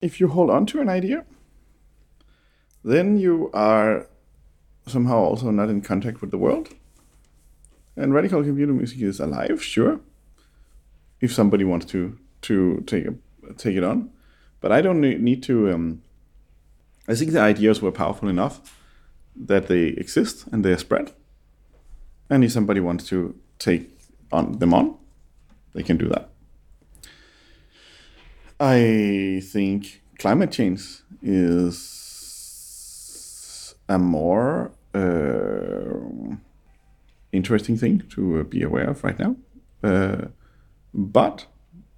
if you hold on to an idea, then you are somehow also not in contact with the world. And radical computer music is alive, sure, if somebody wants to to take take it on. But I don't need to. Um, I think the ideas were powerful enough that they exist and they are spread. And if somebody wants to take on them on, they can do that. I think climate change is a more uh, interesting thing to be aware of right now. Uh, but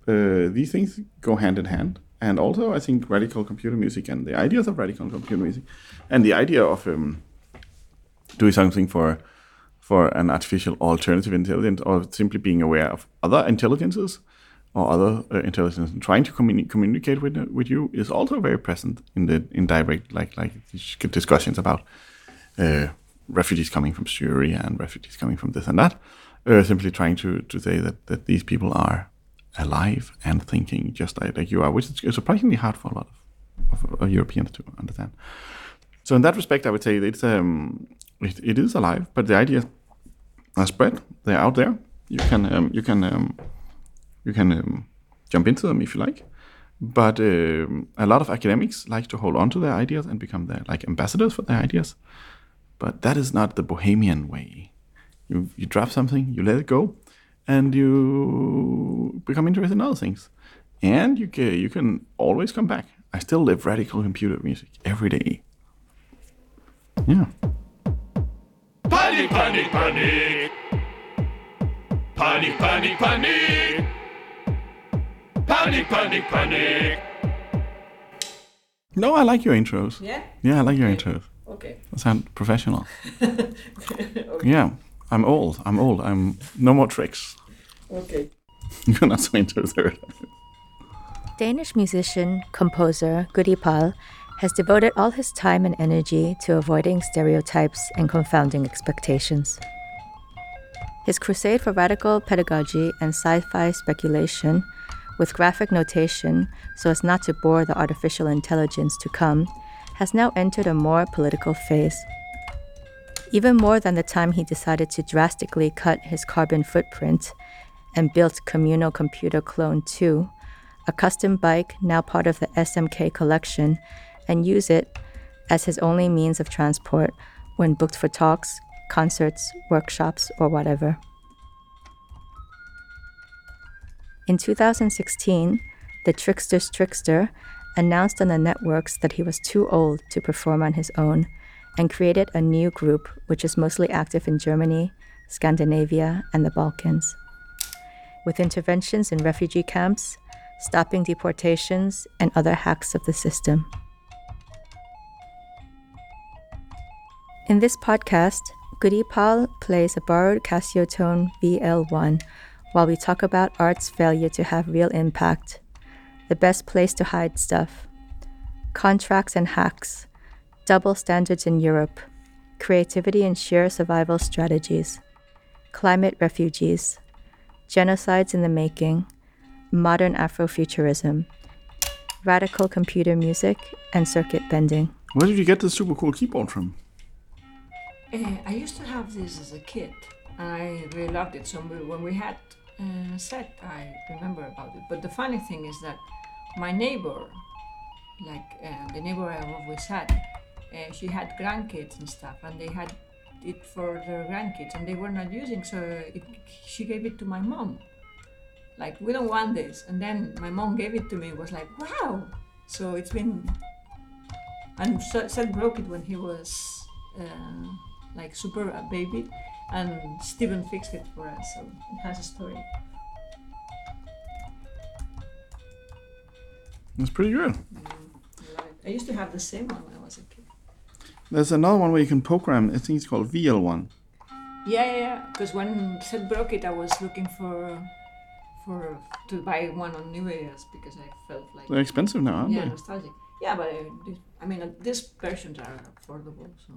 uh, these things go hand in hand. And also, I think radical computer music and the ideas of radical computer music and the idea of um, doing something for for an artificial alternative intelligence or simply being aware of other intelligences or other uh, intelligence and trying to communi- communicate with with you is also very present in the indirect like like discussions about uh, refugees coming from Syria and refugees coming from this and that. Uh, simply trying to to say that that these people are alive and thinking just like, like you are, which is surprisingly hard for a lot of, of, of Europeans to understand. So in that respect, I would say it's um, it, it is alive, but the ideas are spread. They're out there. You can um, you can um, you can um, jump into them if you like. But um, a lot of academics like to hold on to their ideas and become their like ambassadors for their ideas. But that is not the bohemian way. You you drop something, you let it go, and you become interested in other things. And you can, you can always come back. I still live radical computer music every day. Yeah. Panic, panic, panic. Panic, panic, panic. Panic, panic, panic. No, I like your intros. Yeah? Yeah, I like your intros. Okay. They sound professional. okay. Yeah, I'm old. I'm old. I'm no more tricks. Okay. You're not so into the third. Danish musician, composer Goodiepal has devoted all his time and energy to avoiding stereotypes and confounding expectations. His crusade for radical pedagogy and sci fi speculation, with graphic notation so as not to bore the artificial intelligence to come, has now entered a more political phase. Even more than the time he decided to drastically cut his carbon footprint and built Communal Computer Clone 2, a custom bike now part of the SMK collection, and use it as his only means of transport when booked for talks, concerts, workshops, or whatever. In 2016, the Trickster's Trickster announced on the networks that he was too old to perform on his own and created a new group which is mostly active in Germany, Scandinavia, and the Balkans. With interventions in refugee camps, stopping deportations, and other hacks of the system. In this podcast, Goodiepal plays a borrowed Casiotone VL1 while we talk about art's failure to have real impact, the best place to hide stuff, contracts and hacks, double standards in Europe, creativity and sheer survival strategies, climate refugees, genocides in the making, modern Afrofuturism, radical computer music, and circuit bending. Where did you get this super cool keyboard from? Uh, I used to have this as a kid, and I really loved it. So when we had uh, set, I remember about it. But the funny thing is that my neighbor, like uh, the neighbor I always had, uh, she had grandkids and stuff, and they had it for their grandkids, and they were not using. So it, she gave it to my mom. Like we don't want this, and then my mom gave it to me. Was like wow. So it's been, and Seth broke it when he was. Uh, like super a baby and Steven fixed it for us so it has a story That's pretty good. I. I used to have the same one when I was a kid There's another one where you can program. I think it's called VL1. yeah yeah yeah because when Seth broke it I was looking for for to buy one on New Year's because I felt like They're expensive now, aren't yeah they? nostalgic yeah but uh, this, I mean uh, these versions are affordable so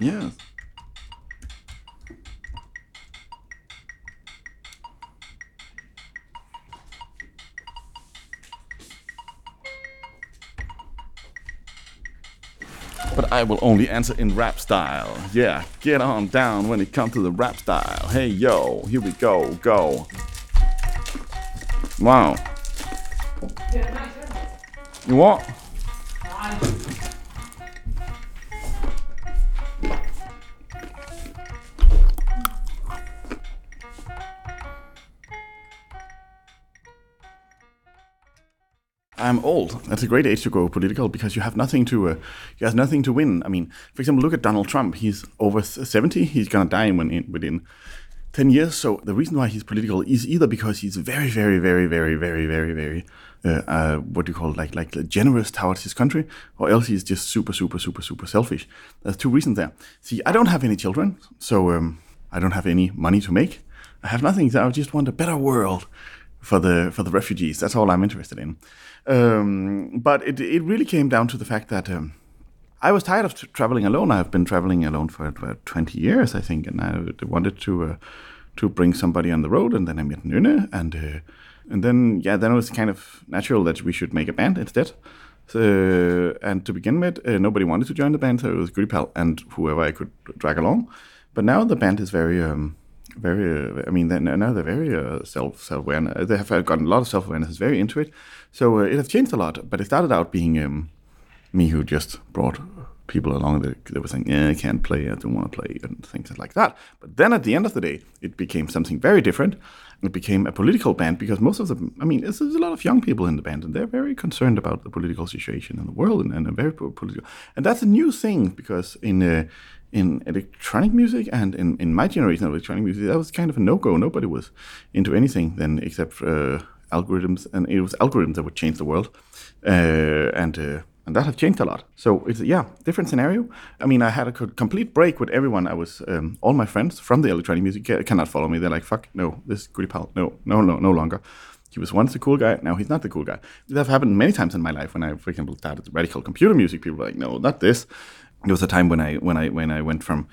Yes. But I will only answer in rap style. Yeah, get on down when it comes to the rap style. Hey yo, here we go, go. Wow. You what? Old. That's a great age to go political because you have nothing to uh, you have nothing to win. I mean, for example, look at Donald Trump. He's over seventy. He's gonna die when, within ten years. So the reason why he's political is either because he's very, very, very, very, very, very, very uh, uh, what do you call it, like like generous towards his country, or else he's just super, super, super, super selfish. There's two reasons there. See, I don't have any children, so um, I don't have any money to make. I have nothing. So I just want a better world for the for the refugees. That's all I'm interested in. Um, but it it really came down to the fact that um, I was tired of t- traveling alone. I've been traveling alone for about 20 years, I think, and I wanted to uh, to bring somebody on the road. And then I met Nune, and uh, and then yeah, then it was kind of natural that we should make a band instead. So, and to begin with, uh, nobody wanted to join the band, so it was Goody and whoever I could drag along. But now the band is very um, very. Uh, I mean, now they're very uh, self self awareness. They have gotten a lot of self awareness. It's very into it. So uh, it has changed a lot. But it started out being um, me who just brought people along that were saying, "Yeah, I can't play. I don't want to play," and things like that. But then at the end of the day, it became something very different. It became a political band because most of the, I mean, there's, there's a lot of young people in the band, and they're very concerned about the political situation in the world, and, and very political. And that's a new thing because in uh, in electronic music and in, in my generation of electronic music, that was kind of a no go. Nobody was into anything then except uh, algorithms, and it was algorithms that would change the world, uh, and uh, and that has changed a lot. So it's yeah, different scenario. I mean, I had a complete break with everyone. I was um, all my friends from the electronic music cannot follow me. They're like, fuck, no, this is Goodiepal, no, no, no, no longer. He was once the cool guy. Now he's not the cool guy. That have happened many times in my life. When I, for example, started radical computer music, people were like, "No, not this." There was a time when I when I when I went from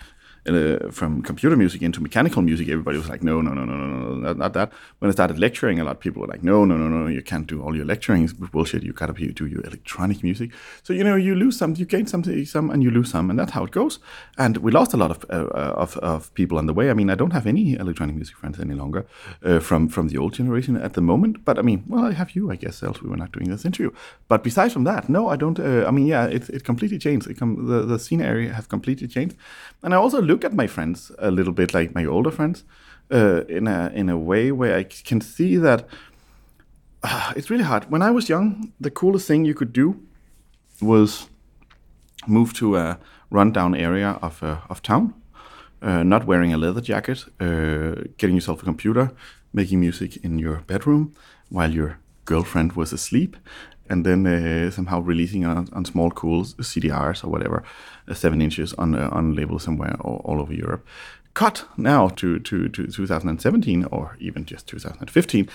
uh, from computer music into mechanical music, everybody was like, no, no, no, no, no, no, not that. When I started lecturing, a lot of people were like, no, no, no, no, you can't do all your lecturing. It's bullshit. You gotta do your electronic music. So you know, you lose some, you gain something, some, and you lose some, and that's how it goes. And we lost a lot of uh, of, of people on the way. I mean, I don't have any electronic music friends any longer uh, from from the old generation at the moment. But I mean, well, I have you, I guess. Else we were not doing this interview. But besides from that, no, I don't. Uh, I mean, yeah, it, it completely changed. It com- the the scene area has completely changed, and I also look at my friends a little bit like my older friends uh, in a in a way where I can see that uh, it's really hard. When I was young, the coolest thing you could do was move to a rundown area of uh, of town, uh, not wearing a leather jacket, uh, getting yourself a computer, making music in your bedroom while your girlfriend was asleep, and then uh, somehow releasing on, on, small cool CDRs or whatever, seven inches on uh, on label somewhere all, all, over Europe. Cut now to, to, to 2017 or even just 2015,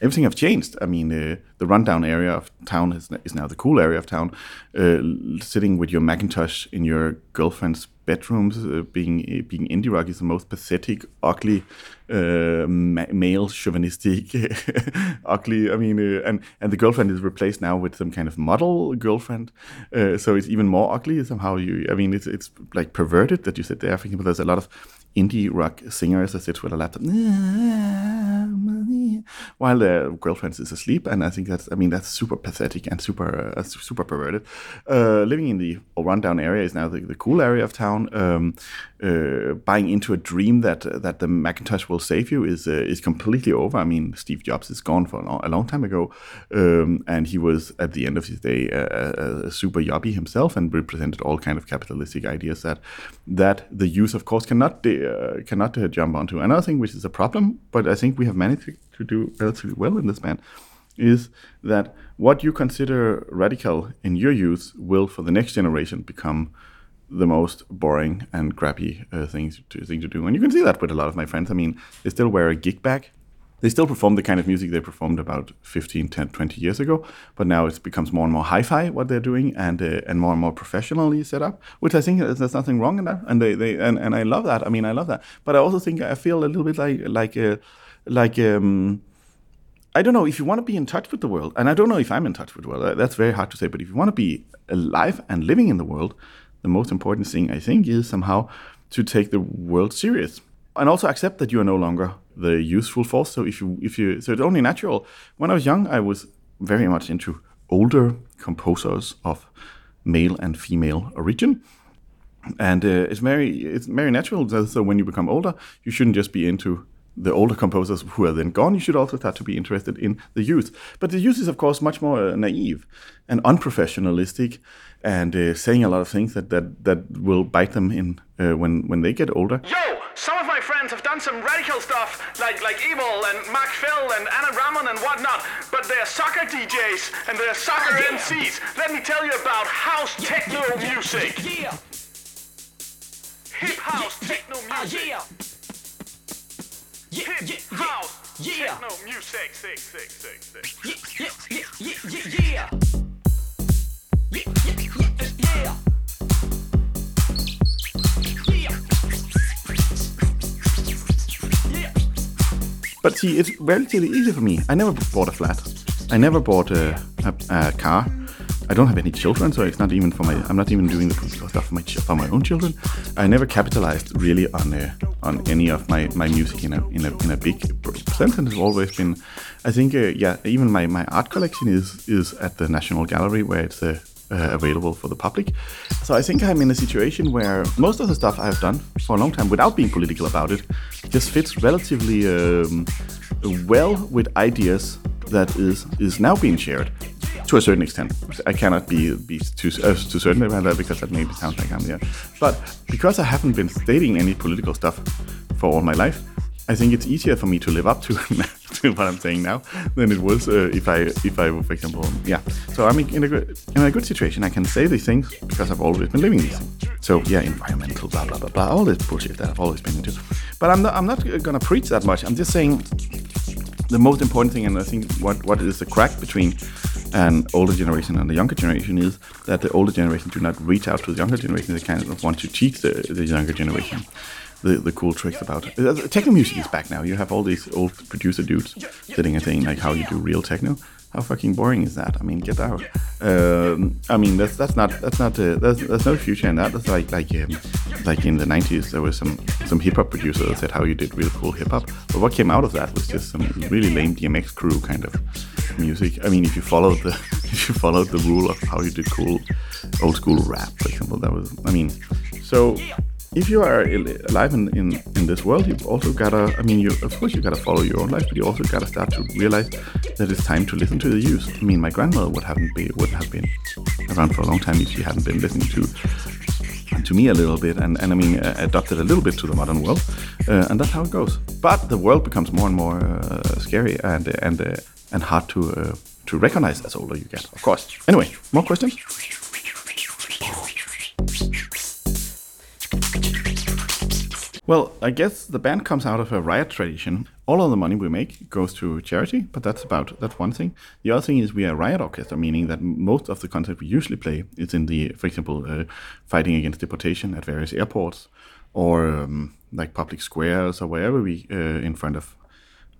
everything have changed. I mean, uh, the rundown area of town is, is now the cool area of town. Uh, sitting with your Macintosh in your girlfriend's bedrooms, uh, being uh, being indie rock is the most pathetic, ugly, uh, ma- male, chauvinistic, ugly. I mean, uh, and and the girlfriend is replaced now with some kind of model girlfriend, so it's even more ugly somehow. You, I mean, it's it's like perverted that you sit there thinking, but there's a lot of indie rock singers that sit with a laptop while their girlfriend is asleep, and I think that's I mean that's super pathetic and super uh, super perverted. Uh, living in the rundown area is now the, the cool area of town. Um, uh, buying into a dream that that the Macintosh will save you is uh, is completely over. I mean, Steve Jobs is gone for a long, a long time ago, um, and he was at the end of his day a, a, super yuppie himself and represented all kind of capitalistic ideas that that the youth, of course, cannot uh, cannot uh, jump onto. Another thing which is a problem, but I think we have managed to do relatively well in this band, is that what you consider radical in your youth will, for the next generation, become the most boring and crappy uh, things to thing to do. And you can see that with a lot of my friends. I mean, they still wear a gig bag. They still perform the kind of music they performed about 15, 10, 20 years ago, but now it becomes more and more hi-fi what they're doing and uh, and more and more professionally set up, which I think there's nothing wrong in that. And they, they and, and I love that. I mean, I love that. But I also think I feel a little bit like like uh, like um, I don't know if you want to be in touch with the world, and I don't know if I'm in touch with the world. That's very hard to say. But if you want to be alive and living in the world, the most important thing I think is somehow to take the world serious and also accept that you are no longer the useful force. So if you if you so it's only natural. When I was young, I was very much into older composers of male and female origin. And uh, it's very it's very natural that so when you become older, you shouldn't just be into the older composers who are then gone. You should also start to be interested in the youth. But the youth is of course much more uh, naive and unprofessionalistic, and uh, saying a lot of things that that that will bite them in uh, when when they get older. Yo, of my friends have done some radical stuff, like like Evil and Mark Phil and Anna Ramon and whatnot. But they're soccer DJs and they're soccer MCs. Let me tell you about house techno music. Yeah, Hip house techno music. yeah. Yeah, Hip ah, yeah, house yeah. techno music. Six, six, six, six. yeah, yeah, yeah, yeah, yeah, yeah. Yeah, But see, it's relatively easy for me. I never bought a flat. I never bought a, a, a car. I don't have any children, so it's not even for my. I'm not even doing the stuff for my for my own children. I never capitalized really on uh, on any of my, my music in a in a in a big percent, and it's always been. I think uh, yeah, even my, my art collection is is at the National Gallery where it's uh, uh, available for the public. So I think I'm in a situation where most of the stuff I've done for a long time without being political about it just fits relatively um, well with ideas that is is now being shared to a certain extent. I cannot be be too uh, too certain about that because that maybe sounds like I'm there. But because I haven't been stating any political stuff for all my life, I think it's easier for me to live up to, to what I'm saying now than it was uh, if I if I were, for example, yeah. So I'm in a good in a good situation. I can say these things because I've always been living these. So yeah, environmental, blah blah blah blah, all this bullshit that I've always been into. But I'm not I'm not gonna preach that much. I'm just saying the most important thing, and I think what, what is the crack between an older generation and the younger generation is that the older generation do not reach out to the younger generation. They kind of want to teach the, the younger generation the, the cool tricks about it. Uh, Techno music is back now. You have all these old producer dudes sitting and saying like how you do real techno. How fucking boring is that? I mean, get out. Um, I mean, that's that's not that's not uh, there's, there's no future in that. That's like like um, like in the '90s there was some some hip hop producer that said how you did real cool hip hop. But what came out of that was just some really lame DMX Krew kind of music. I mean, if you followed the if you followed the rule of how you did cool old school rap, for example, that was. I mean, so if you are alive in, in, in this world, you've also gotta, I mean, you of course you gotta follow your own life, but you also gotta start to realize that it's time to listen to the youth. I mean, my grandmother would haven't be wouldn't have been around for a long time if she hadn't been listening to to me a little bit, and, and I mean, uh, adopted a little bit to the modern world, uh, and that's how it goes. But the world becomes more and more uh, scary and and uh, and hard to uh, to recognize as older you get, of course. Anyway, more questions? Well, I guess the band comes out of a riot tradition. All of the money we make goes to charity, but that's about that's one thing. The other thing is we are a riot orchestra, meaning that most of the content we usually play is in the, for example, uh, fighting against deportation at various airports, or um, like public squares or wherever we uh, in front of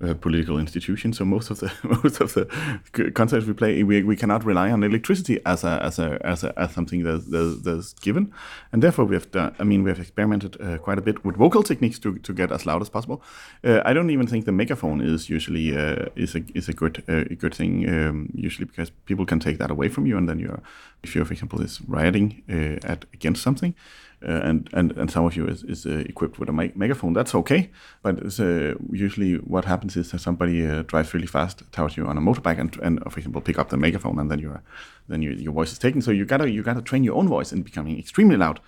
uh, political institutions. So most of the most of the concerts we play, we, we cannot rely on electricity as a as a as, a, as something that's, that's, that's given, and therefore we have done. I mean, we have experimented uh, quite a bit with vocal techniques to, to get as loud as possible. Uh, I don't even think the megaphone is usually uh, is a is a good uh, a good thing um, usually because people can take that away from you, and then you're if you're for example is rioting uh, at against something uh, and, and and some of you is, is uh, equipped with a me- megaphone. That's okay, but uh, usually what happens is that somebody uh, drives really fast towards you on a motorbike and, and for example pick up the megaphone, and then your then your, your voice is taken. So you gotta you gotta train your own voice in becoming extremely loud.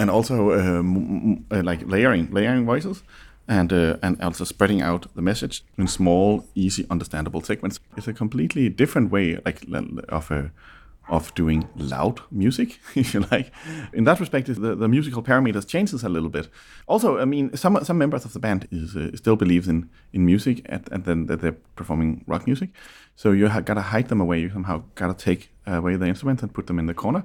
and also uh, uh, like layering layering voices and uh, and also spreading out the message in small easy understandable segments. It's a completely different way like of uh, of doing loud music if you like. In that respect the, the musical parameters changes a little bit. Also i mean some some members of the band is uh, still believes in in music and, and then that they're performing rock music. So you ha- gotta hide them away. You somehow gotta take away the instruments and put them in the corner.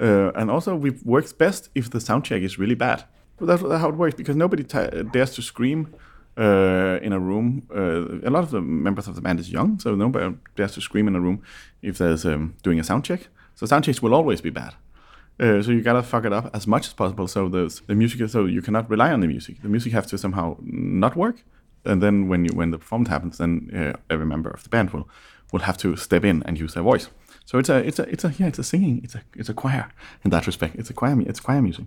Uh, and also, it works best if the sound check is really bad. But that's how it works because nobody dares to scream uh, in a room. Uh, a lot of the members of the band is young, so nobody dares to scream in a room if there's um, doing a sound check. So sound checks will always be bad. Uh, so you gotta fuck it up as much as possible. So the the music, so you cannot rely on the music. The music has to somehow not work, and then when you when the performance happens, then uh, every member of the band will will have to step in and use their voice. So it's a it's a it's a yeah it's a singing it's a it's a choir in that respect. It's a choir it's choir music,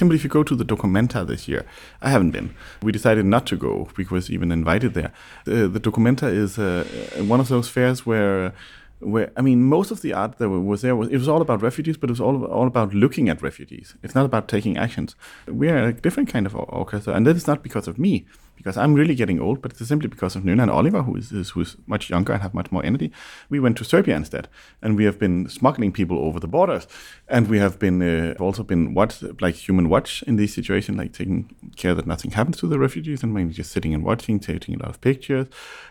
example, if you go to the Documenta this year, I haven't been. We decided not to go because even invited there. The, the Documenta is uh, one of those fairs where, where I mean, most of the art that was there was it was all about refugees, but it was all all about looking at refugees. It's not about taking actions. We are a different kind of or- orchestra, and that is not because of me, because I'm really getting old, but it's simply because of Nuna and Oliver, who is, is who's much younger and have much more energy. We went to Serbia instead, and we have been smuggling people over the borders, and we have been uh, also been watch like human watch in this situation, like taking care that nothing happens to the refugees, and mainly just sitting and watching, taking a lot of pictures,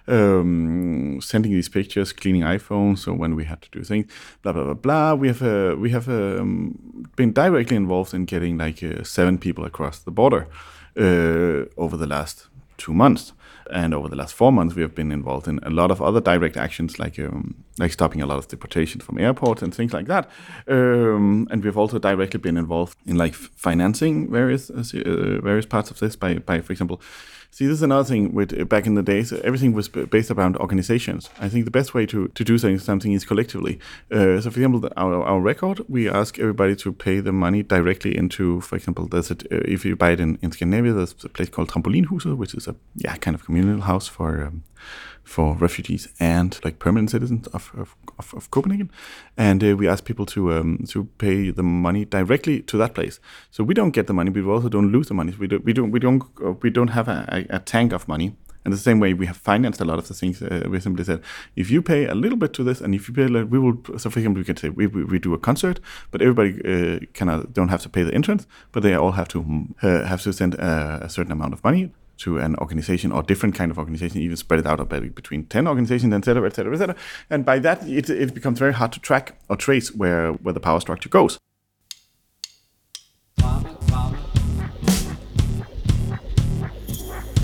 um, sending these pictures, cleaning iPhones. So when we had to do things, blah blah blah blah, we have uh, we have um, been directly involved in getting like uh, seven people across the border uh, over the last two months. And over the last four months, we have been involved in a lot of other direct actions, like um, like stopping a lot of deportations from airports and things like that. Um, and we've also directly been involved in like financing various uh, uh, various parts of this by, by for example, see this is another thing with uh, back in the days, everything was based around organizations. I think the best way to, to do something, something is collectively. Uh, so, for example, our, our record, we ask everybody to pay the money directly into, for example, there's a, uh, if you buy it in, in Scandinavia, there's a place called Trampolinhuset, which is a yeah kind of communal house for um, for refugees and like permanent citizens of, of, of, of Copenhagen, and uh, we ask people to um, to pay the money directly to that place. So we don't get the money, but we also don't lose the money. We don't we don't we don't we don't have a, a, tank of money. And the same way we have financed a lot of the things. Uh, we simply said, if you pay a little bit to this, and if you pay, little, we will. So for example, we can say we, we, we do a concert, but everybody uh, kind of don't have to pay the entrance, but they all have to uh, have to send a, a certain amount of money to an organization or different kind of organization, even spread it out between 10 organizations, et cetera, et cetera, et cetera. And by that, it, it becomes very hard to track or trace where, where the power structure goes.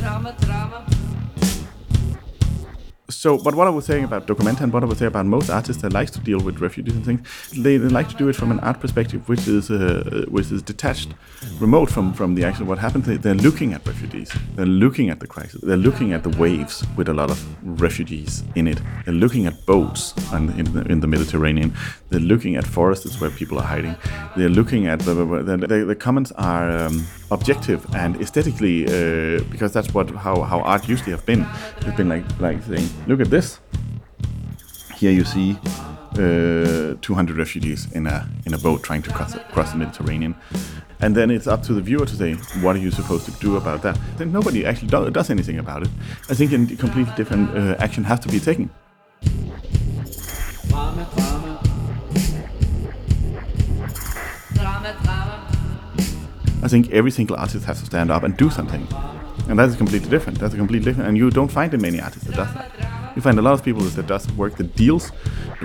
Drama. So, but what I was saying about Documenta and what I was saying about most artists that likes to deal with refugees and things, they, they like to do it from an art perspective, which is uh, which is detached, remote from from the actual what happens. They, they're looking at refugees, they're looking at the crisis, they're looking at the waves with a lot of refugees in it. They're looking at boats in the, in the Mediterranean. They're looking at forests where people are hiding. They're looking at the the, the, the comments are. Um, objective and aesthetically uh, because that's what how, how art usually have been it's been like like saying look at this here you see uh, 200 refugees in a in a boat trying to cross, cross the Mediterranean and then it's up to the viewer to say what are you supposed to do about that then nobody actually do, does anything about it I think a completely different uh, action has to be taken. I think every single artist has to stand up and do something. And that is completely different. That's a completely different. And you don't find in many artists that does that. You find a lot of people that does work that deals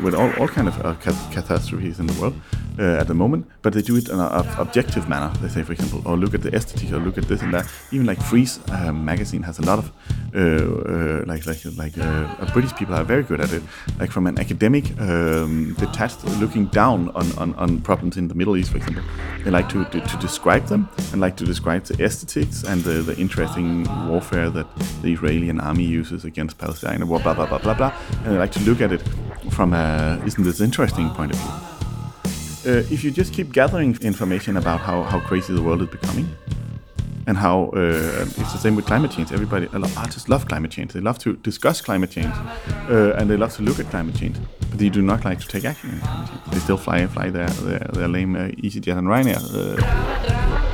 with all, all kind of uh, catastrophes in the world uh, at the moment, but they do it in an objective manner. They say, for example, oh, look at the aesthetic, or look at this and that. Even like Frieze uh, magazine has a lot of uh, uh, like like like uh, British people are very good at it. Like from an academic, um, detached, looking down on, on, on problems in the Middle East, for example. They like to, to, to describe them and like to describe the aesthetics and the, the interesting warfare that the Israeli army uses against Palestine, blah blah blah blah blah blah. And they like to look at it from a isn't this interesting point of view. Uh, if you just keep gathering information about how, how crazy the world is becoming, and how uh, it's the same with climate change. Everybody, a lot artists love climate change. They love to discuss climate change, uh, and they love to look at climate change. But they do not like to take action. They still fly and fly their their, their lame uh, EasyJet and Ryanair.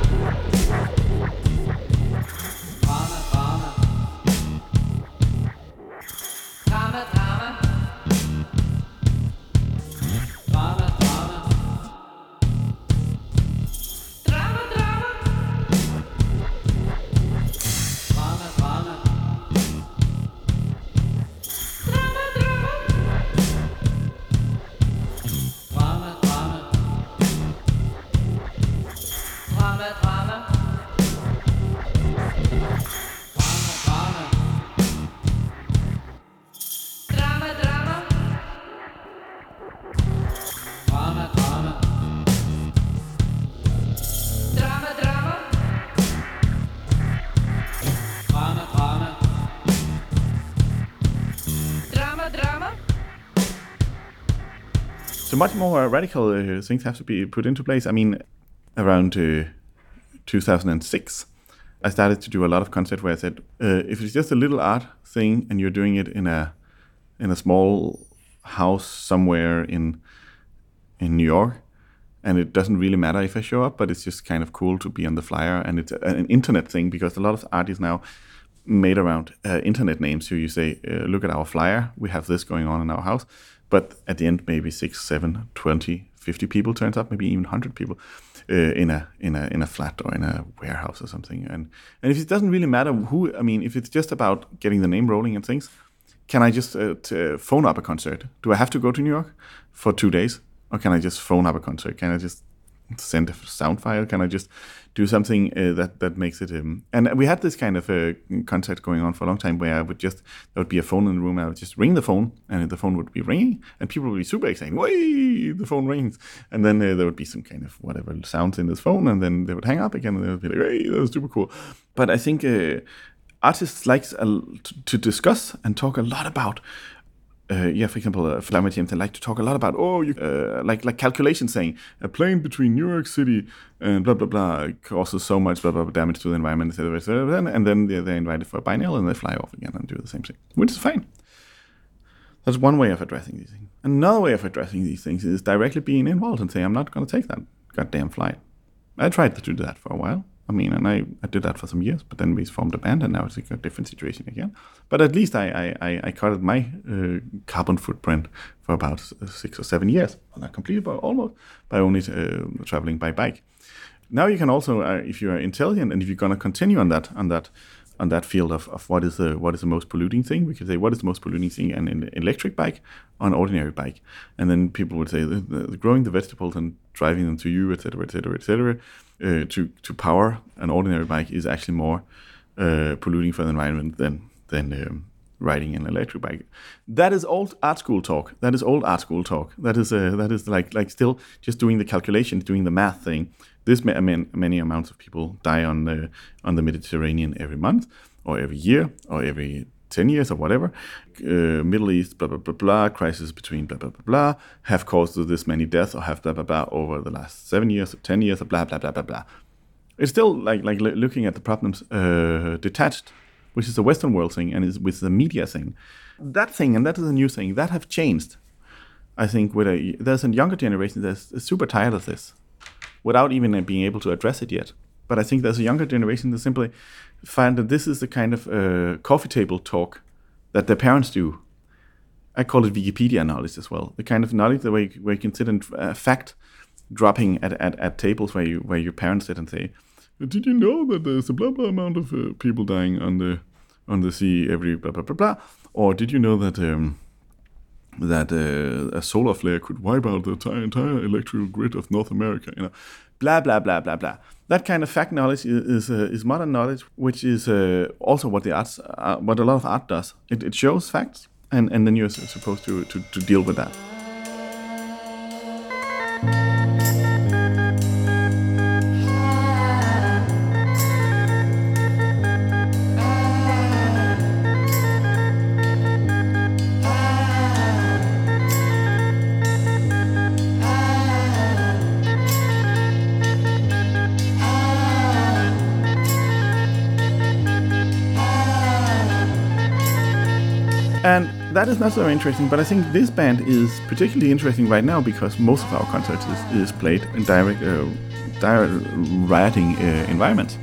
Much more radical uh, things have to be put into place. I mean, around uh, 2006, I started to do a lot of concept where I said, uh, if it's just a little art thing and you're doing it in a in a small house somewhere in in New York, and it doesn't really matter if I show up, but it's just kind of cool to be on the flyer, and it's an internet thing because a lot of art is now made around uh, internet names. So you say, uh, look at our flyer, we have this going on in our house, but at the end, maybe six, seven, 20, 50 people turns up, maybe even 100 people uh, in a in a in a flat or in a warehouse or something. And and if it doesn't really matter who, I mean, if it's just about getting the name rolling and things, can I just uh, phone up a concert? Do I have to go to New York for two days, or can I just phone up a concert? Can I just send a sound file? Can I just do something uh, that that makes it? Um, and we had this kind of uh, concept going on for a long time, where I would just there would be a phone in the room, I would just ring the phone, and the phone would be ringing, and people would be super excited. Way, the phone rings, and then uh, there would be some kind of whatever sounds in this phone, and then they would hang up again, and they would be like, "Hey, that was super cool." But I think. Uh, artists likes to discuss and talk a lot about. Uh, yeah, for example, uh, James, they like to talk a lot about oh, you, uh, like like calculation saying a plane between New York City and blah blah blah causes so much blah blah, blah damage to the environment, etc. etc. And then they're, they're invited for a biennial and they fly off again and do the same thing, which is fine. That's one way of addressing these things. Another way of addressing these things is directly being involved and saying, I'm not going to take that goddamn flight. I tried to do that for a while. I mean, and I, I did that for some years, but then we formed a band, and now it's a different situation again. But at least I I, I, cut my uh, carbon footprint for about six or seven years, well, not completely, but almost, by only uh, traveling by bike. Now you can also, uh, if you are intelligent, and if you're going to continue on that on that on that field of, of what is the what is the most polluting thing, we could say what is the most polluting thing, an, an electric bike or an ordinary bike, and then people would say the, the, growing the vegetables and driving them to you, etc., etc., etc., to to power an ordinary bike is actually more uh, polluting for the environment than than um, riding an electric bike. That is old art school talk. That is old art school talk. That is uh, that is like like still just doing the calculations, doing the math thing. This ma- many amounts of people die on the on the Mediterranean every month, or every year, or every ten years, or whatever. Uh, Middle East, blah blah blah blah. Crisis between blah blah blah blah have caused this many deaths, or have blah blah blah over the last seven years, or ten years, or blah blah blah blah blah. It's still like like looking at the problems uh, detached which is a Western world thing and is with the media thing. That thing, and that is a new thing, that have changed. I think with a there's a younger generation that's super tired of this, without even uh, being able to address it yet. But I think there's a younger generation that simply find that this is the kind of uh, coffee table talk that their parents do. I call it Wikipedia knowledge as well. The kind of knowledge the way where you can sit and uh, fact dropping at, at, at tables where you where your parents sit and say, did you know that there's a blah blah amount of uh, people dying on the on the sea every blah blah blah blah? Or did you know that um, that uh, a solar flare could wipe out the entire, entire electrical grid of North America? You know, blah blah blah blah blah. That kind of fact knowledge is is, uh, is modern knowledge, which is uh, also what the arts uh, what a lot of art does. It, it shows facts, and, and then you're supposed to, to, to deal with that. That is not so interesting, but I think this band is particularly interesting right now because most of our concerts is, is played in direct, uh, direct rioting uh, environments.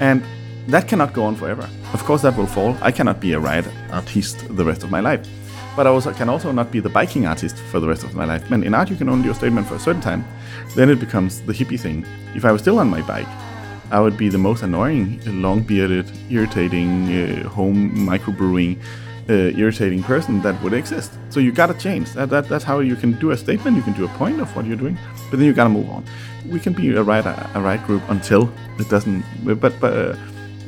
And that cannot go on forever. Of course, that will fall. I cannot be a riot artist the rest of my life. But I also can also not be the biking artist for the rest of my life. And in art, you can only do a statement for a certain time. Then it becomes the hippie thing. If I was still on my bike, I would be the most annoying, long bearded, irritating, uh, home microbrewing, uh, irritating person that would exist. So you gotta change. That, that, that's how you can do a statement, you can do a point of what you're doing, but then you gotta move on. We can be a right, a right group until it doesn't, but, but, uh,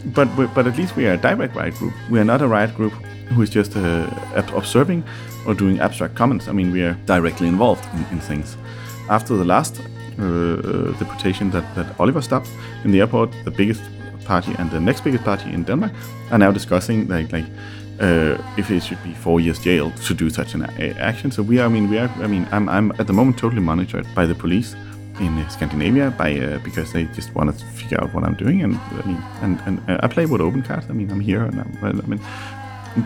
but, but at least we are a direct right group. We are not a right group who is just uh, observing or doing abstract comments. I mean, we are directly involved in, in things. After the last uh, uh, deportation that, that Oliver stopped in the airport, the biggest party and the next biggest party in Denmark are now discussing like like uh, if it should be four years jail to do such an a- action. So we are, I mean, we are, I mean, I'm, I'm at the moment totally monitored by the police in uh, Scandinavia by uh, because they just want to figure out what I'm doing, and I mean, and, and uh, I play with open cards. I mean, I'm here, and I'm, well, I mean,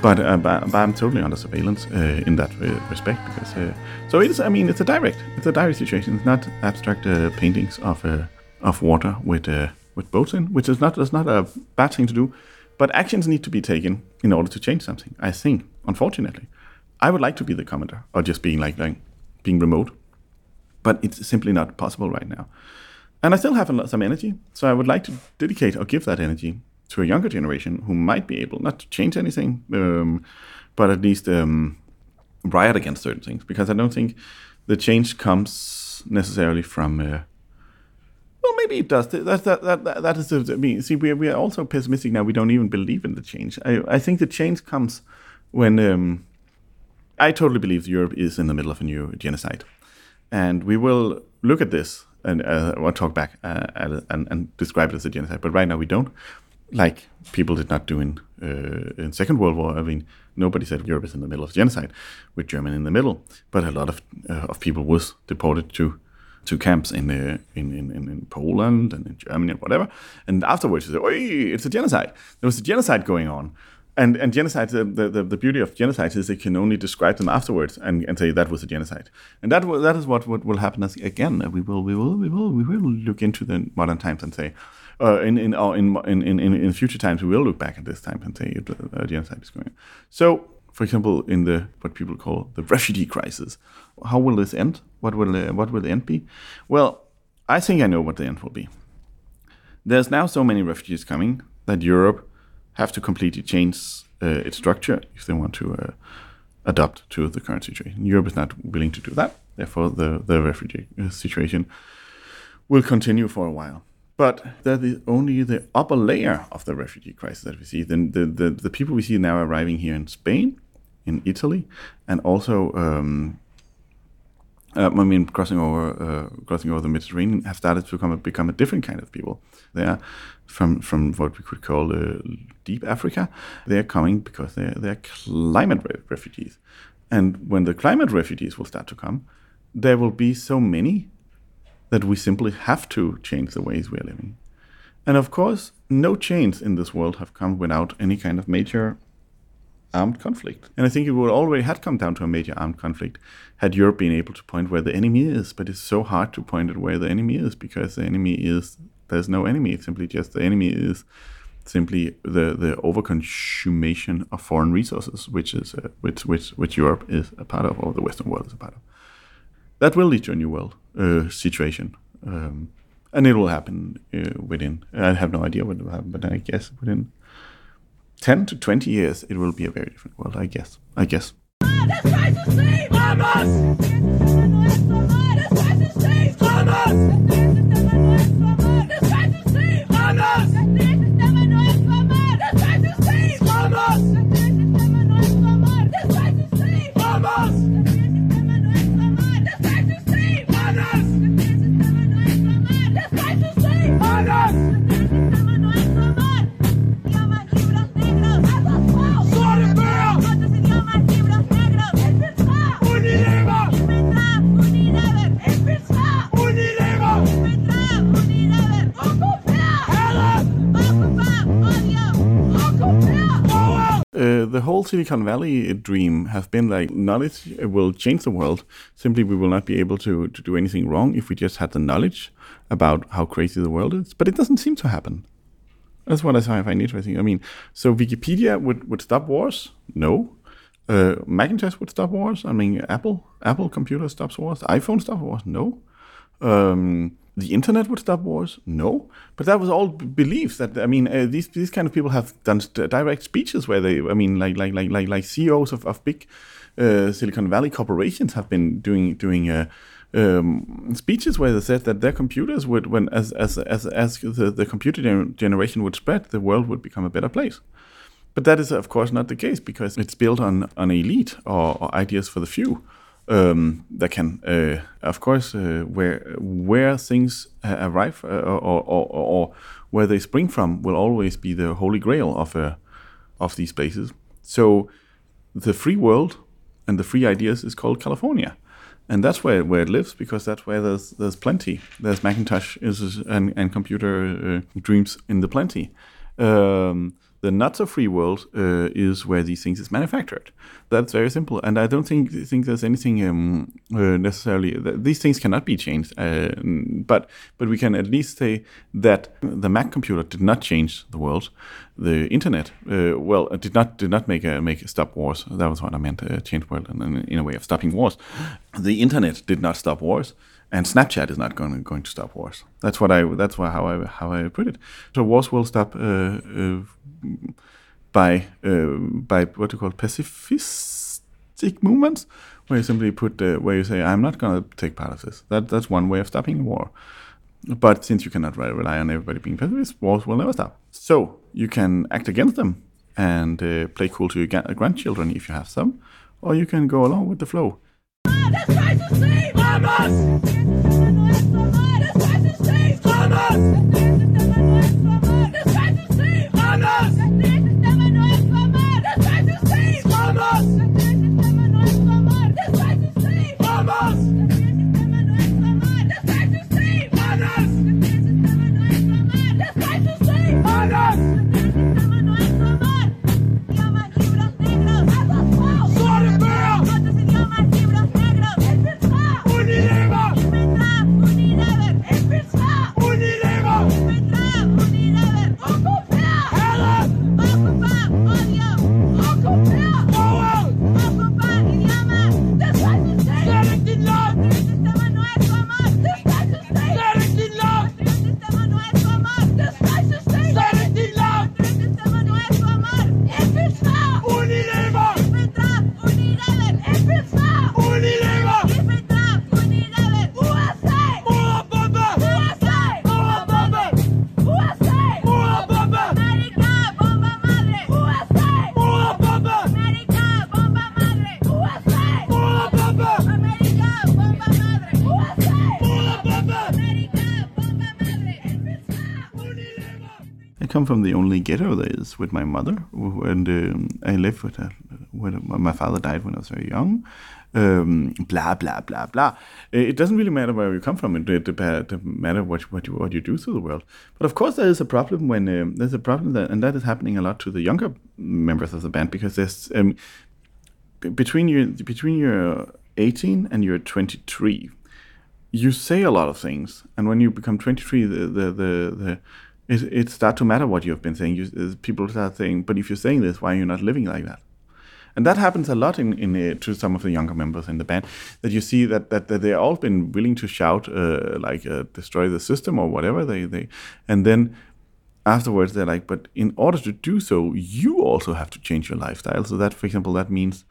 but, uh, but but I'm totally under surveillance uh, in that uh, respect because uh, so it is. I mean, it's a direct, it's a direct situation. It's not abstract uh, paintings of uh, of water with uh, with boats in, which is not is not a bad thing to do. But actions need to be taken in order to change something. I think, unfortunately, I would like to be the commander or just being like like being remote, but it's simply not possible right now. And I still have lot, some energy, so I would like to dedicate or give that energy to a younger generation who might be able not to change anything, um, but at least um, riot against certain things. Because I don't think the change comes necessarily from. Uh, well, maybe it does. That that that that, that is. I mean, see, we are, we are also pessimistic now. We don't even believe in the change. I I think the change comes when. Um, I totally believe Europe is in the middle of a new genocide, and we will look at this and uh, or talk back uh, and, and describe it as a genocide. But right now we don't, like people did not do in uh, in Second World War. I mean, nobody said Europe is in the middle of genocide, with Germany in the middle. But a lot of uh, of people was deported to to camps in, uh, in, in in Poland and in Germany and whatever. And afterwards, you say, "Oi, it's a genocide." There was a genocide going on. And, and genocide, the, the, the beauty of genocide is they can only describe them afterwards and, and say that was a genocide. And that that is what, what will happen as, again. We will we will we will we will look into the modern times and say, uh, in in, in in in in future times we will look back at this time and say it, uh, genocide is going. on. So, for example, in the what people call the refugee crisis, how will this end? What will uh, what will the end be? Well, I think I know what the end will be. There's now so many refugees coming that Europe have to completely change uh, its structure if they want to uh, adapt to the current situation. Europe is not willing to do that. Therefore, the, the refugee uh, situation will continue for a while. But that is only the upper layer of the refugee crisis that we see. Then the, the, the people we see now arriving here in Spain, in Italy, and also um, uh, I mean, crossing over, uh, crossing over the Mediterranean, have started to become a, become a different kind of people. They are from from what we could call uh, deep Africa. They are coming because they they are climate re- refugees, and when the climate refugees will start to come, there will be so many that we simply have to change the ways we are living. And of course, no change in this world have come without any kind of major armed conflict. And I think it would already had come down to a major armed conflict had Europe been able to point where the enemy is. But it's so hard to point at where the enemy is because the enemy is there's no enemy. It's simply just the enemy is simply the the overconsummation of foreign resources, which is uh, which which which Europe is a part of, or the Western world is a part of. That will lead to a new world uh, situation. Um, and it will happen uh, within, I have no idea what will happen, but I guess within 10 to 20 years, it will be a very different world, I guess. I guess. The whole Silicon Valley dream have been like knowledge will change the world. Simply, we will not be able to, to do anything wrong if we just had the knowledge about how crazy the world is. But it doesn't seem to happen. That's what I find interesting. I mean, so Wikipedia would, would stop wars? No. Uh, Macintosh would stop wars. I mean, Apple Apple computer stops wars. iPhone stops wars. No. Um, the internet would stop wars. No. But that was all b- beliefs. That I mean, uh, these these kind of people have done direct speeches where they, I mean, like like like like like CEOs of, of big uh, Silicon Valley corporations have been doing doing. Uh, um, speeches where they said that their computers would, when as as as as the, the computer gener- generation would spread, the world would become a better place. But that is, of course, not the case because it's built on on elite or, or ideas for the few um, that can, uh, of course, uh, where where things arrive uh, or, or, or, where they spring from will always be the holy grail of uh, of these places. So the free world and the free ideas is called California. And that's where, where it lives because that's where there's there's plenty. There's Macintosh is, is- and, and computer uh, dreams in the plenty. Um, the not so free world uh, is where these things is manufactured. That's very simple, and I don't think think there's anything um, uh, necessarily. Th- these things cannot be changed, uh, but but we can at least say that the Mac computer did not change the world. The internet, uh, well, did not did not make a make stop wars. That was what I meant. Uh, change world in, in, in a way of stopping wars. The internet did not stop wars and Snapchat is not going going to stop wars. That's what I. That's why how I how I put it. So wars will stop uh, uh, by uh, by what you call pacifistic movements, where you simply put uh, where you say I'm not going to take part of this. That that's one way of stopping war. But since you cannot rely on everybody being pacifist, wars will never stop. So you can act against them and uh, play cool to your grandchildren if you have some, or you can go along with the flow. I come from the only ghetto there is with my mother, and um, I lived with her. When my father died when I was very young. Um, blah blah blah blah. It doesn't really matter where you come from. It, it, it matter what what you what you do to the world. But of course, there is a problem when um, there's a problem that, and that is happening a lot to the younger members of the band because there's um, between you between your 18 and you're 23 you say a lot of things, and when you become 23, the the the, the it, it start to matter what you have been saying. You, people start saying, "But if you're saying this, why are you not living like that?" And that happens a lot in, in uh, to some of the younger members in the band. That you see that that, that they all been willing to shout uh, like uh, "destroy the system" or whatever they they, and then afterwards they're like, "But in order to do so, you also have to change your lifestyle." So that, for example, that means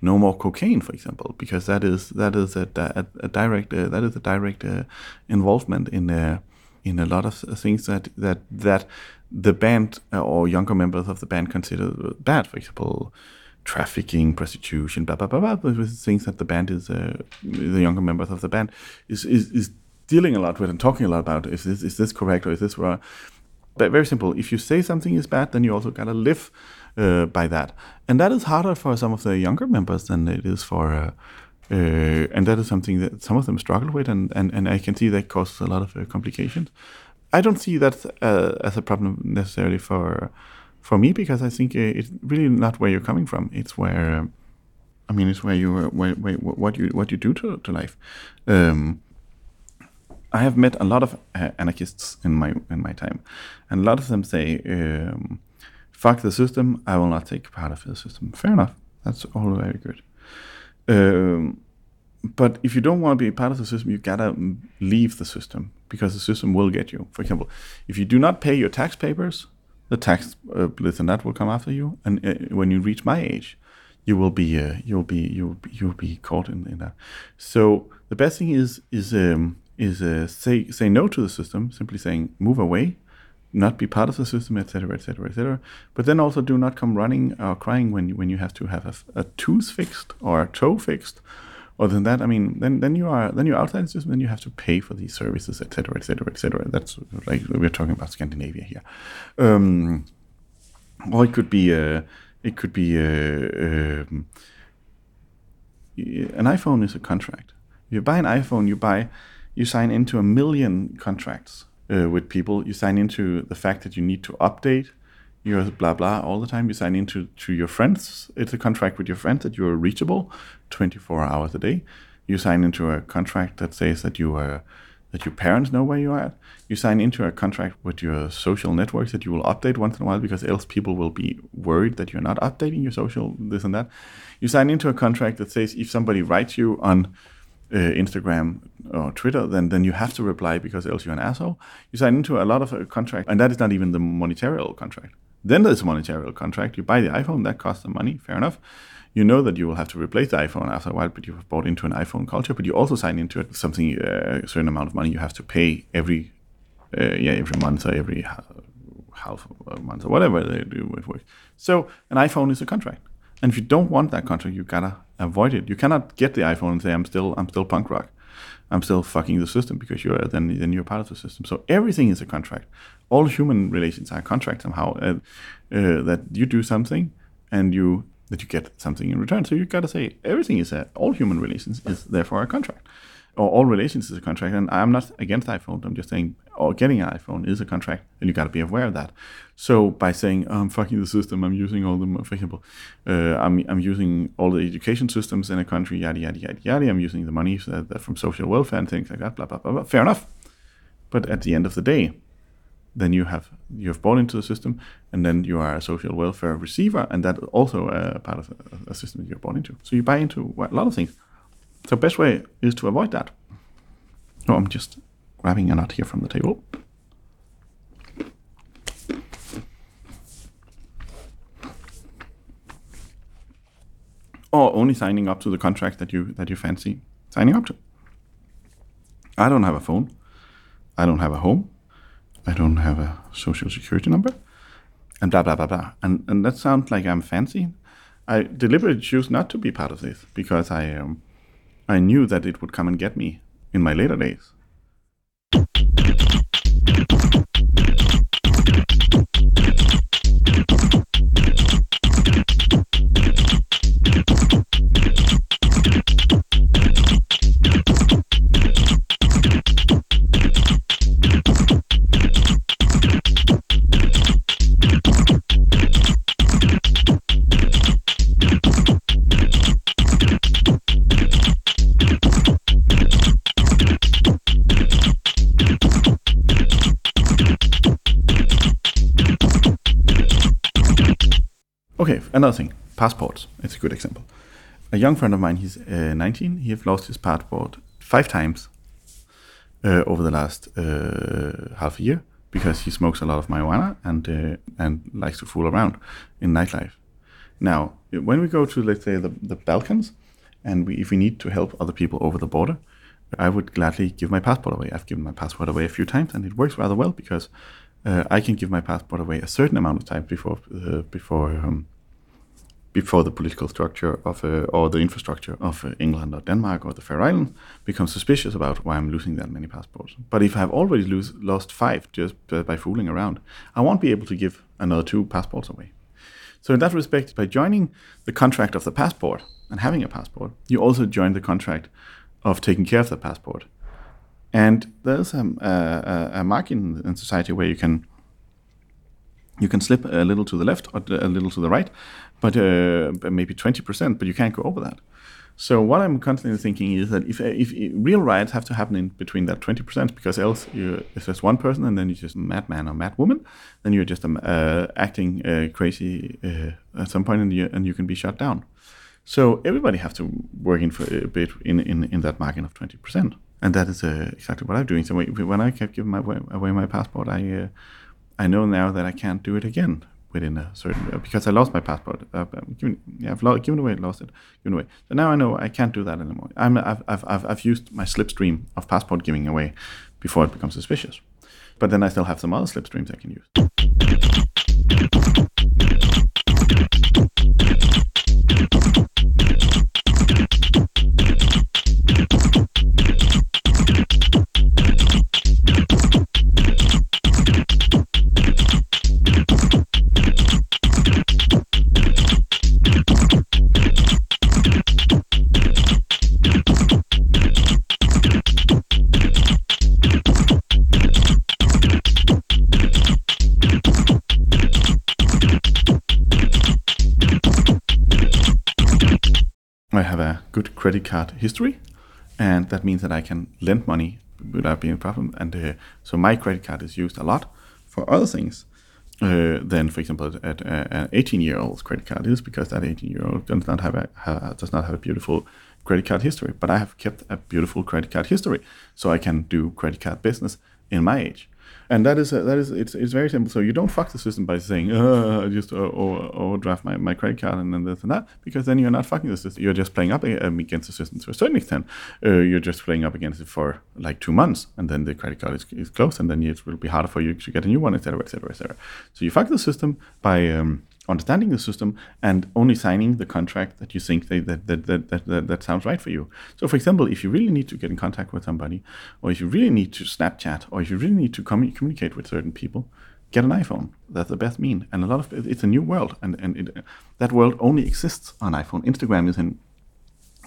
no more cocaine, for example, because that is that is a, a, a direct uh, that is a direct uh, involvement in uh, in a lot of things that that that the band uh, or younger members of the band consider bad. For example, trafficking, prostitution, blah blah blah blah. Things that the band is uh, the younger members of the band is, is is dealing a lot with and talking a lot about. Is this is this correct or is this wrong? But very simple. If you say something is bad, then you also gotta live uh, by that, and that is harder for some of the younger members than it is for. Uh, uh, and that is something that some of them struggle with, and, and, and I can see that causes a lot of uh, complications. I don't see that uh, as a problem necessarily for for me because I think uh, it's really not where you're coming from. It's where um, I mean, it's where you uh, where, where, what you what you do to, to life. Um, I have met a lot of uh, anarchists in my in my time, and a lot of them say, um, "Fuck the system. I will not take part of the system." Fair enough. That's all very good. Um, but if you don't want to be part of the system, you gotta leave the system because the system will get you. For example, if you do not pay your tax papers, the tax uh, and that will come after you. And uh, when you reach my age, you will be uh, you'll be you'll be, you'll be caught in, in that. So the best thing is is um, is uh, say say no to the system. Simply saying move away, not be part of the system, etc., etc., etc. But then also do not come running or crying when when you have to have a, a tooth fixed or a toe fixed. Other than that, I mean, then then you are then you're outside the system, then you have to pay for these services, etc., etc., etc. That's like we're talking about Scandinavia here. Um, or it could be uh, It could be uh, um, an iPhone is a contract. You buy an iPhone, you buy, you sign into a million contracts uh, with people. You sign into the fact that you need to update your blah blah all the time. You sign into to your friends. It's a contract with your friends that you are reachable 24 hours a day. You sign into a contract that says that you are that your parents know where you are. You sign into a contract with your social networks that you will update once in a while because else people will be worried that you're not updating your social this and that. You sign into a contract that says if somebody writes you on uh, Instagram or Twitter, then then you have to reply because else you're an asshole. You sign into a lot of a contract, and that is not even the monetarial contract. Then there's a monetarial contract. You buy the iPhone, that costs some money, fair enough. You know that you will have to replace the iPhone after a while, but you have bought into an iPhone culture. But you also sign into it something, uh, a certain amount of money you have to pay every, uh, yeah, every month or every half a month or whatever they do it works. So an iPhone is a contract, and if you don't want that contract, you gotta avoid it. You cannot get the iPhone and say I'm still I'm still punk rock. I'm still fucking the system because you're then then you're part of the system. So everything is a contract. All human relations are a contract somehow. Uh, uh, that you do something and you that you get something in return. So you got to say everything is a all human relations is therefore a contract, or all relations is a contract. And I'm not against iPhone. I'm just saying, or getting an iPhone is a contract, and you got to be aware of that. So by saying oh, I'm fucking the system, I'm using all the, for example, uh, I'm I'm using all the education systems in a country, yada yada yada yada. I'm using the money from social welfare and things like that. Blah blah blah blah. Fair enough. But at the end of the day, then you have you have bought into the system, and then you are a social welfare receiver, and that also a part of a, a system that you're bought into. So you buy into a lot of things. So best way is to avoid that. No, I'm just grabbing a nut here from the table. Or only signing up to the contract that you that you fancy signing up to. I don't have a phone. I don't have a home. I don't have a social security number, and blah blah blah blah. And and that sounds like I'm fancy. I deliberately choose not to be part of this because I um, I knew that it would come and get me in my later days. Okay, another thing passports. It's a good example. A young friend of mine, he's uh, 19, he has lost his passport five times uh, over the last uh, half a year because he smokes a lot of marijuana and uh, and likes to fool around in nightlife. Now, when we go to let's say the, the Balkans, and we, if we need to help other people over the border, I would gladly give my passport away. I've given my passport away a few times, and it works rather well because uh, I can give my passport away a certain amount of time before uh, before um, before the political structure of uh, or the infrastructure of uh, England or Denmark or the Faroe Islands becomes suspicious about why I'm losing that many passports. But if I've already lose, lost five just uh, by fooling around, I won't be able to give another two passports away. So in that respect, by joining the contract of the passport and having a passport, you also join the contract of taking care of the passport. And there's a, a, a margin in society where you can you can slip a little to the left or a little to the right, but uh, maybe 20%, but you can't go over that. So what I'm constantly thinking is that if, if real riots have to happen in between that 20%, because else you, if there's one person and then you're just a madman or madwoman, then you're just um, uh, acting uh, crazy uh, at some point and you, and you can be shut down. So everybody has to work in for a bit in, in, in that margin of 20%. And that is uh, exactly what I'm doing. So when I kept giving my, away my passport, I uh, I know now that I can't do it again within a certain because I lost my passport. Uh, given, yeah, I've lo- given away, lost it, given away. So now I know I can't do that anymore. I'm, I've, I've, I've, I've used my slipstream of passport giving away before it becomes suspicious. But then I still have some other slipstreams I can use. Credit card history, and that means that I can lend money without being a problem. And uh, so my credit card is used a lot for other things uh, than, for example, at uh, an 18-year-old's credit card is, because that 18-year-old does not have a does not have a beautiful credit card history. But I have kept a beautiful credit card history, so I can do credit card business in my age. And that is that is it's, it's very simple. So you don't fuck the system by saying, uh, I just uh, over- overdraft my, my credit card and then this and that, because then you're not fucking the system. You're just playing up um, against the system to a certain extent. Uh, you're just playing up against it for like two months, and then the credit card is, is closed, and then it will be harder for you to get a new one, etc., etc., etc. So you fuck the system by um, understanding the system and only signing the contract that you think they, that, that, that, that, that, sounds right for you. So, for example, if you really need to get in contact with somebody, or if you really need to Snapchat, or if you really need to commu- communicate with certain people, get an iPhone. That's the best mean. And a lot of it's a new world, and and it, that world only exists on iPhone. Instagram is in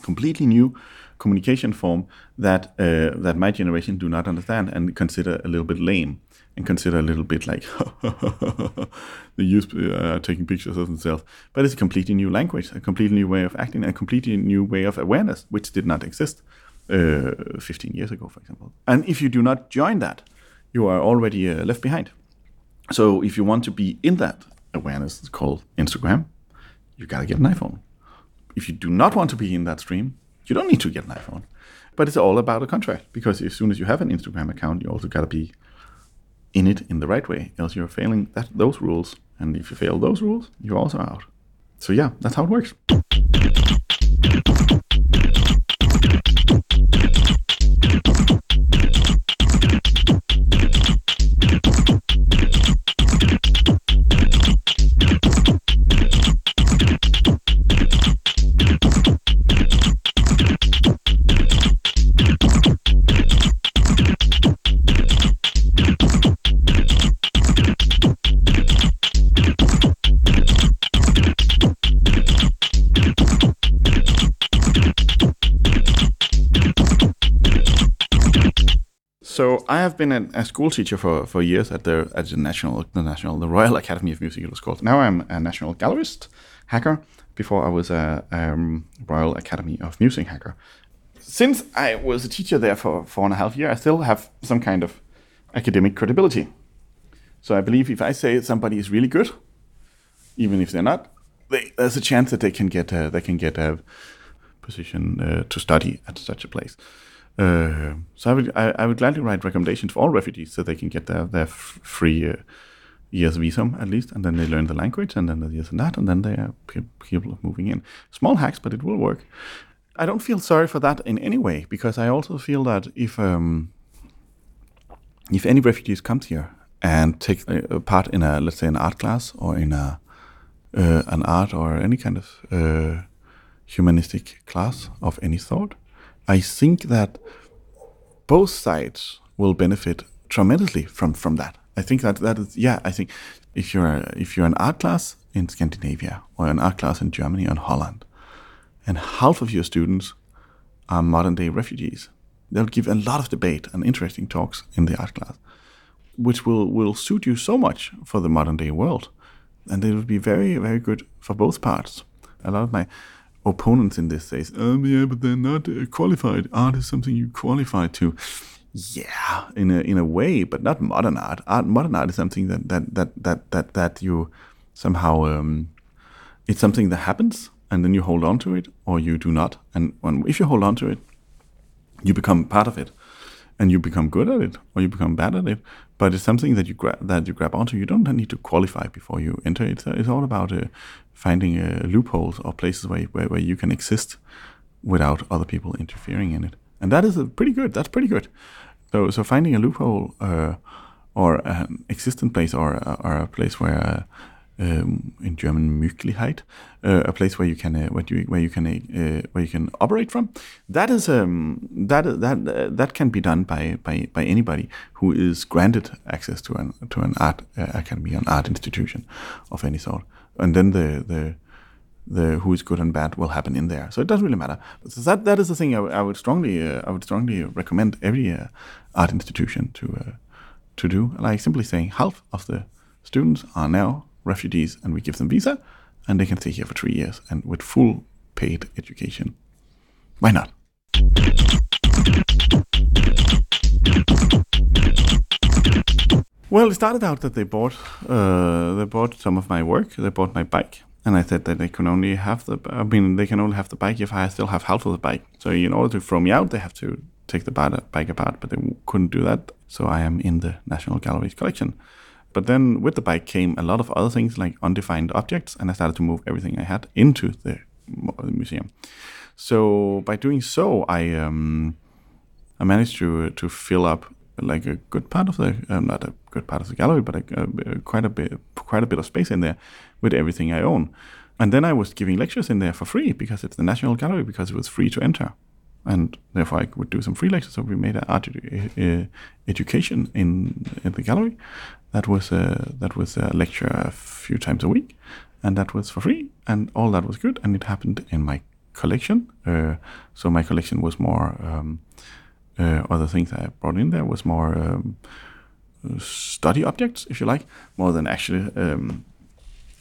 completely new communication form that uh, that my generation do not understand and consider a little bit lame and consider a little bit like the use uh, taking pictures of themselves. But it's a completely new language, a completely new way of acting, a completely new way of awareness, which did not exist uh, 15 years ago, for example. And if you do not join that, you are already uh, left behind. So if you want to be in that awareness, called Instagram. You gotta get an iPhone. If you do not want to be in that stream, you don't need to get an iPhone. But it's all about a contract because as soon as you have an Instagram account, you also gotta be in it in the right way. Else you're failing that those rules, and if you fail those rules, you're also out. So yeah, that's how it works. So I have been a, a school teacher for, for years at the at the national the national the Royal Academy of Music it was called. Now I'm a national gallerist hacker. Before I was a um, Royal Academy of Music hacker. Since I was a teacher there for four and a half years, I still have some kind of academic credibility. So I believe if I say somebody is really good, even if they're not, they, there's a chance that they can get a, they can get a position uh, to study at such a place. Uh, so I would I, I would gladly write recommendations for all refugees so they can get their their free uh, years visum at least, and then they learn the language, and then the this and that, and then they are pe- people moving in. Small hacks, but it will work. I don't feel sorry for that in any way because I also feel that if um, if any refugees comes here and take a, a part in a let's say an art class or in a uh, an art or any kind of uh, humanistic class of any sort, I think that both sides will benefit tremendously from from that. I think that that is yeah. I think if you're if you're an art class in Scandinavia or an art class in Germany or in Holland, and half of your students are modern day refugees, they'll give a lot of debate and interesting talks in the art class, which will will suit you so much for the modern day world, and it will be very very good for both parts. A lot of my opponents in this says, um, yeah, but they're not uh, qualified. Art is something you qualify to. Yeah, in a in a way, but not modern art. Art modern art is something that that that that that, that you somehow um, it's something that happens and then you hold on to it or you do not. And when if you hold on to it, you become part of it and you become good at it or you become bad at it. But it's something that you grab that you grab onto. You don't need to qualify before you enter. It's it's all about uh, finding uh, loopholes or places where, where where you can exist without other people interfering in it. And that is a pretty good. That's pretty good. So so finding a loophole uh, or an existent place or or a place where. Uh, um, in German Möglichkeit, uh, a place where you can uh, where you where you can uh, where you can operate from. That is um, that that uh, that can be done by, by by anybody who is granted access to an to an art uh, academy, an art institution of any sort, and then the the the who is good and bad will happen in there. So it doesn't really matter. So that that is the thing I, would strongly uh, I would strongly recommend every uh, art institution to uh, to do. Like simply saying half of the students are now refugees, and we give them visa, and they can stay here for three years and with full paid education. Why not? Well, it started out that they bought uh, they bought some of my work. They bought my bike, and I said that they can only have the. I mean, they can only have the bike if I still have half of the bike. So in order to throw me out, they have to take the bike apart, but they couldn't do that. So I am in the National Gallery's collection. But then with the bike came a lot of other things like undefined objects, and I started to move everything I had into the the museum. So by doing so, I um, I managed to to fill up like a good part of the um, not a good part of the gallery, but a, a, quite a bit quite a bit of space in there with everything I own. And then I was giving lectures in there for free because it's the National Gallery because it was free to enter, and therefore I would do some free lectures. So we made an art edu- education in in the gallery. That was a that was a lecture a few times a week, and that was for free, and all that was good. And it happened in my collection. Uh, so my collection was more. Um, uh, other things I brought in there was more um, study objects, if you like, more than actually um,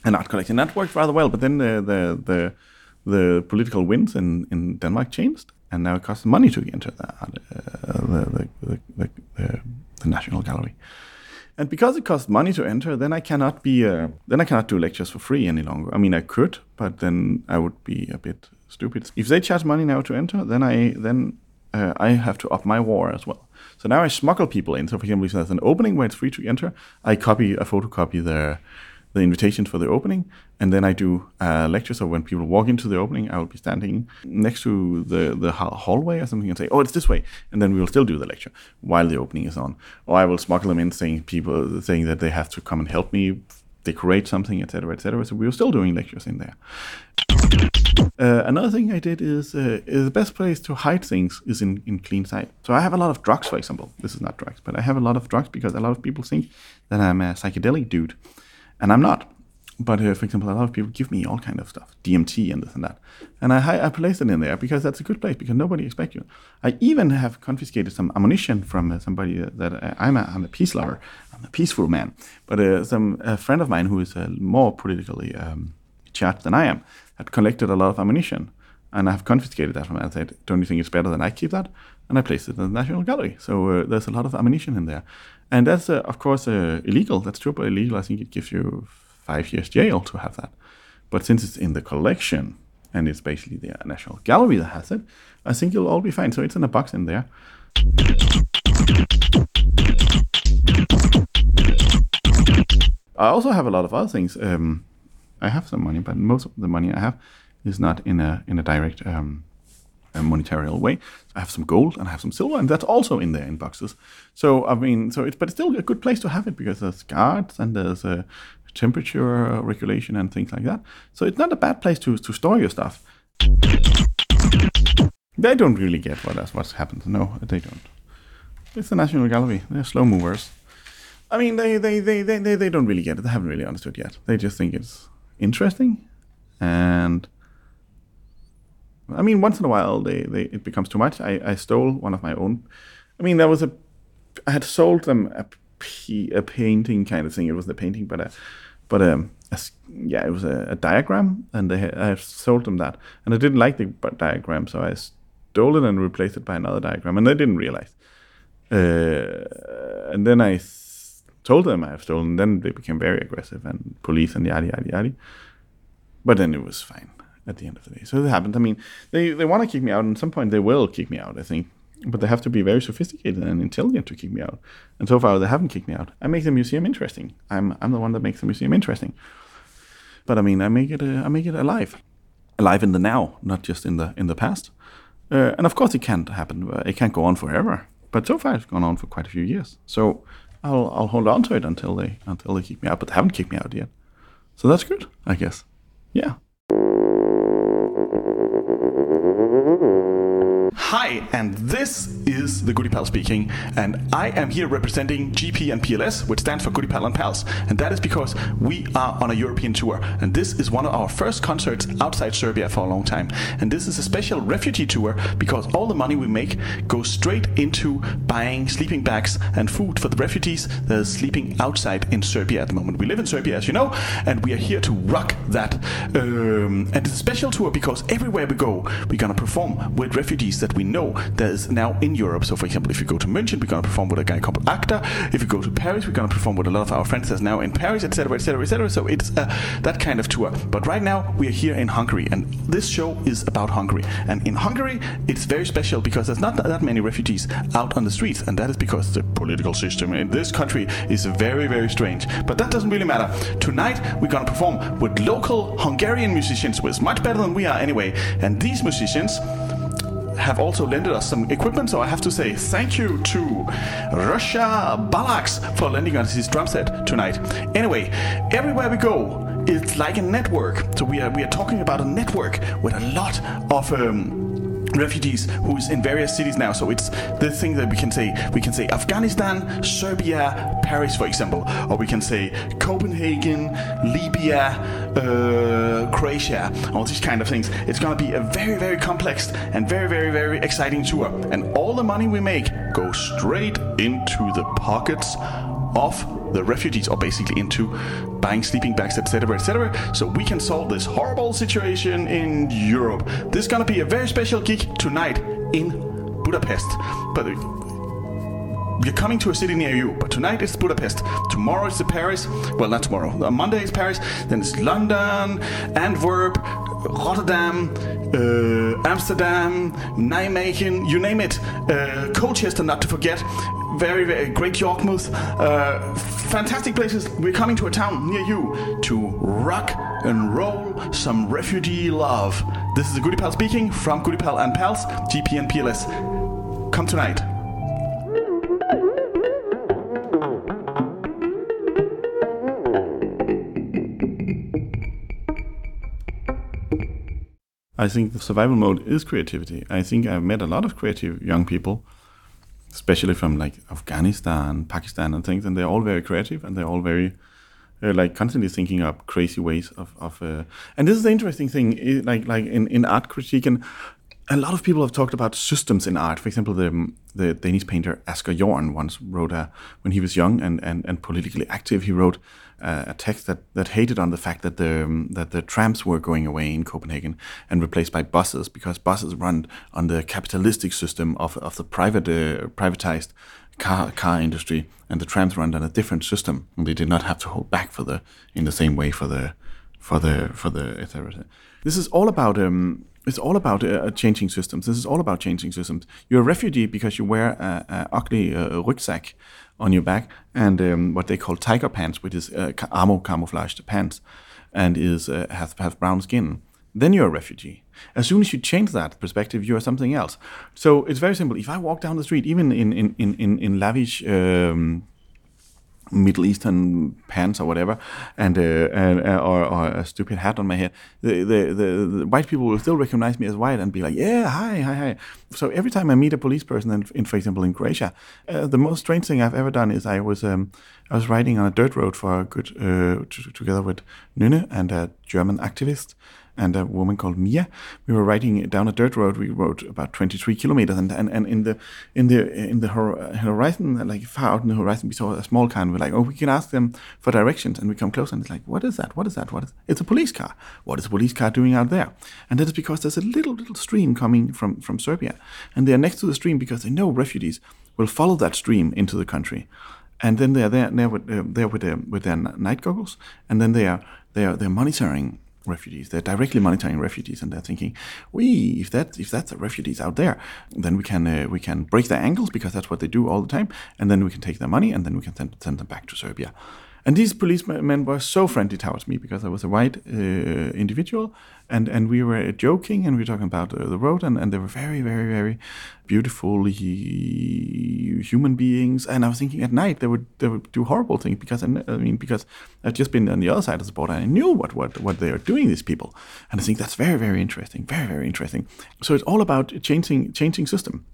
an art collection. That worked rather well, but then the the the, political winds in, in Denmark changed, and now it costs money to enter the, uh, the, the, the, the, the, the National Gallery. And because it costs money to enter, then I cannot be uh, then I cannot do lectures for free any longer. I mean, I could, but then I would be a bit stupid. If they charge money now to enter, then I then uh, I have to up my war as well. So now I smuggle people in. So for example, if there's an opening where it's free to enter, I copy, I photocopy the the invitations for the opening, and then I do a lecture. So when people walk into the opening, I will be standing next to the the hallway or something and say, "Oh, it's this way," and then we will still do the lecture while the opening is on. Or I will smuggle them in, saying people saying that they have to come and help me decorate something, etc., etc. So we were still doing lectures in there. Uh, another thing I did is, uh, is the best place to hide things is in, in clean sight. So I have a lot of drugs, for example. This is not drugs, but I have a lot of drugs because a lot of people think that I'm a psychedelic dude, and I'm not. But uh, for example, a lot of people give me all kind of stuff, DMT and this and that, and I I place it in there because that's a good place because nobody expects you. I even have confiscated some ammunition from uh, somebody that uh, I'm a I'm a peace lover, I'm a peaceful man, but uh, some a friend of mine who is uh, more politically um, charged than I am had collected a lot of ammunition, and I have confiscated that from him. I said, "Don't you think it's better than I keep that?" And I placed it in the National Gallery. So uh, there's a lot of ammunition in there, and that's uh, of course uh, illegal. That's true, but illegal. I think it gives you five years jail to have that. But since it's in the collection and it's basically the National Gallery that has it, I think you'll all be fine. So it's in a box in there. I also have a lot of other things. Um, I have some money, but most of the money I have is not in a in a direct um, a monetary way. I have some gold and I have some silver, and that's also in there in boxes. So I mean, so it's but it's still a good place to have it because there's guards and there's a temperature regulation and things like that. So it's not a bad place to to store your stuff. They don't really get what that's what's happened. No, they don't. It's the National Gallery. They're slow movers. I mean, they, they, they, they, they, they don't really get it. They haven't really understood yet. They just think it's interesting. And I mean, once in a while, they, they it becomes too much. I, I stole one of my own. I mean, there was a. I had sold them a, a painting kind of thing. It wasn't a painting, but a, but um, a yeah, it was a, a diagram, and they I sold them that, and I didn't like the diagram, so I stole it and replaced it by another diagram, and they didn't realize. Uh, and then I told them I have stolen. Then they became very aggressive and police and yada yada yada. But then it was fine at the end of the day. So it happened. I mean, they they want to kick me out, and at some point they will kick me out. I think, but they have to be very sophisticated and intelligent to kick me out. And so far they haven't kicked me out. I make the museum interesting. I'm I'm the one that makes the museum interesting. But I mean, I make it uh, I make it alive, alive in the now, not just in the in the past. Uh, and of course, it can't happen. Uh, it can't go on forever. But so far, it's gone on for quite a few years. So I'll I'll hold on to it until they until they kick me out. But they haven't kicked me out yet. So that's good, I guess. Yeah. Hi, and this is the Goodiepal speaking, and I am here representing GP and PLS, which stands for Goodiepal and Pals, and that is because we are on a European tour, and this is one of our first concerts outside Serbia for a long time, and this is a special refugee tour because all the money we make goes straight into buying sleeping bags and food for the refugees that are sleeping outside in Serbia at the moment. We live in Serbia, as you know, and we are here to rock that. Um, and it's a special tour because everywhere we go, we're gonna perform with refugees that we know that is now in Europe. So, for example, if you go to München, we're gonna perform with a guy called Acta. If you go to Paris, we're gonna perform with a lot of our friends that's now in Paris, etc., etc., etc. So it's uh, that kind of tour. But right now we are here in Hungary, and this show is about Hungary. And in Hungary, it's very special because there's not that many refugees out on the streets, and that is because the political system in this country is very, very strange. But that doesn't really matter. Tonight we're gonna perform with local Hungarian musicians, who is much better than we are anyway. And these musicians have also lended us some equipment, so I have to say thank you to Russia Balax for lending us his drum set tonight. Anyway, everywhere we go, it's like a network. So we are we are talking about a network with a lot of. Um, refugees who's in various cities now. So it's the thing that we can say we can say afghanistan serbia paris for example. Or we can say copenhagen libya uh, croatia all these kind of things. It's going to be a very very complex and very very very exciting tour. And all the money we make goes straight into the pockets of the refugees are basically into buying sleeping bags etc etc so we can solve this horrible situation in europe this is gonna be a very special gig tonight in budapest but we're coming to a city near you, but tonight it's Budapest. Tomorrow it's Paris. Well, not tomorrow. On Monday it's Paris. Then it's London, Antwerp, Rotterdam, uh, Amsterdam, Nijmegen, you name it. Uh, Colchester, not to forget. Very, very great Yarmouth. Uh, fantastic places. We're coming to a town near you to rock and roll some refugee love. This is the Goodiepal speaking from Goodiepal and Pals, GP and PLS. Come tonight. I think the survival mode is creativity. I think I've met a lot of creative young people, especially from like Afghanistan, Pakistan, and things, and they're all very creative and they're all very uh, like constantly thinking up crazy ways of of. Uh, and this is the interesting thing, like like in in art critique and. A lot of people have talked about systems in art. For example, the the Danish painter Asger Jorn once wrote a when he was young and and, and politically active. He wrote a text that, that hated on the fact that the um, that the trams were going away in Copenhagen and replaced by buses because buses run on the capitalistic system of, of the private uh, privatized car car industry, and the trams run on a different system. And they did not have to hold back for the in the same way for the for the for the etc. This is all about um, it's all about uh, changing systems. This is all about changing systems. You're a refugee because you wear a, a ugly uh, rucksack on your back and um, what they call tiger pants, which is uh, ca- armor camouflaged pants, and is uh, have have brown skin. Then you're a refugee. As soon as you change that perspective, you are something else. So it's very simple. If I walk down the street, even in in in in, in lavish. Um, Middle Eastern pants or whatever, and, uh, and uh, or, or a stupid hat on my head, the, the, the, the white people will still recognize me as white and be like, yeah, hi, hi, hi. So every time I meet a police person, in, in for example in Croatia, uh, the most strange thing I've ever done is I was um, I was riding on a dirt road for a good uh, t- together with Nune and a German activist and a woman called Mia. We were riding down a dirt road. We rode about 23 kilometers, and, and, and in the in the in the horizon, like far out in the horizon, we saw a small car. and We're like, oh, we can ask them for directions, and we come close, and it's like, what is that? What is that? What is? It's a police car. What is a police car doing out there? And that is because there's a little little stream coming from from Serbia, and they are next to the stream because they know refugees will follow that stream into the country and then they are there, there with uh, there with their with their night goggles, and then they are they are they're monitoring refugees. They're directly monitoring refugees, and they're thinking, "We, if that if that's the refugees out there, then we can uh, we can break their ankles because that's what they do all the time, and then we can take their money, and then we can send, send them back to Serbia." And these policemen were so friendly towards me because I was a white uh, individual, and, and we were joking and we were talking about uh, the road, and, and they were very, very, very beautiful human beings. And I was thinking at night they would they would do horrible things because I, I mean because I'd just been on the other side of the border and I knew what what what they are doing these people, and I think that's very, very interesting, very, very interesting. So it's all about changing changing system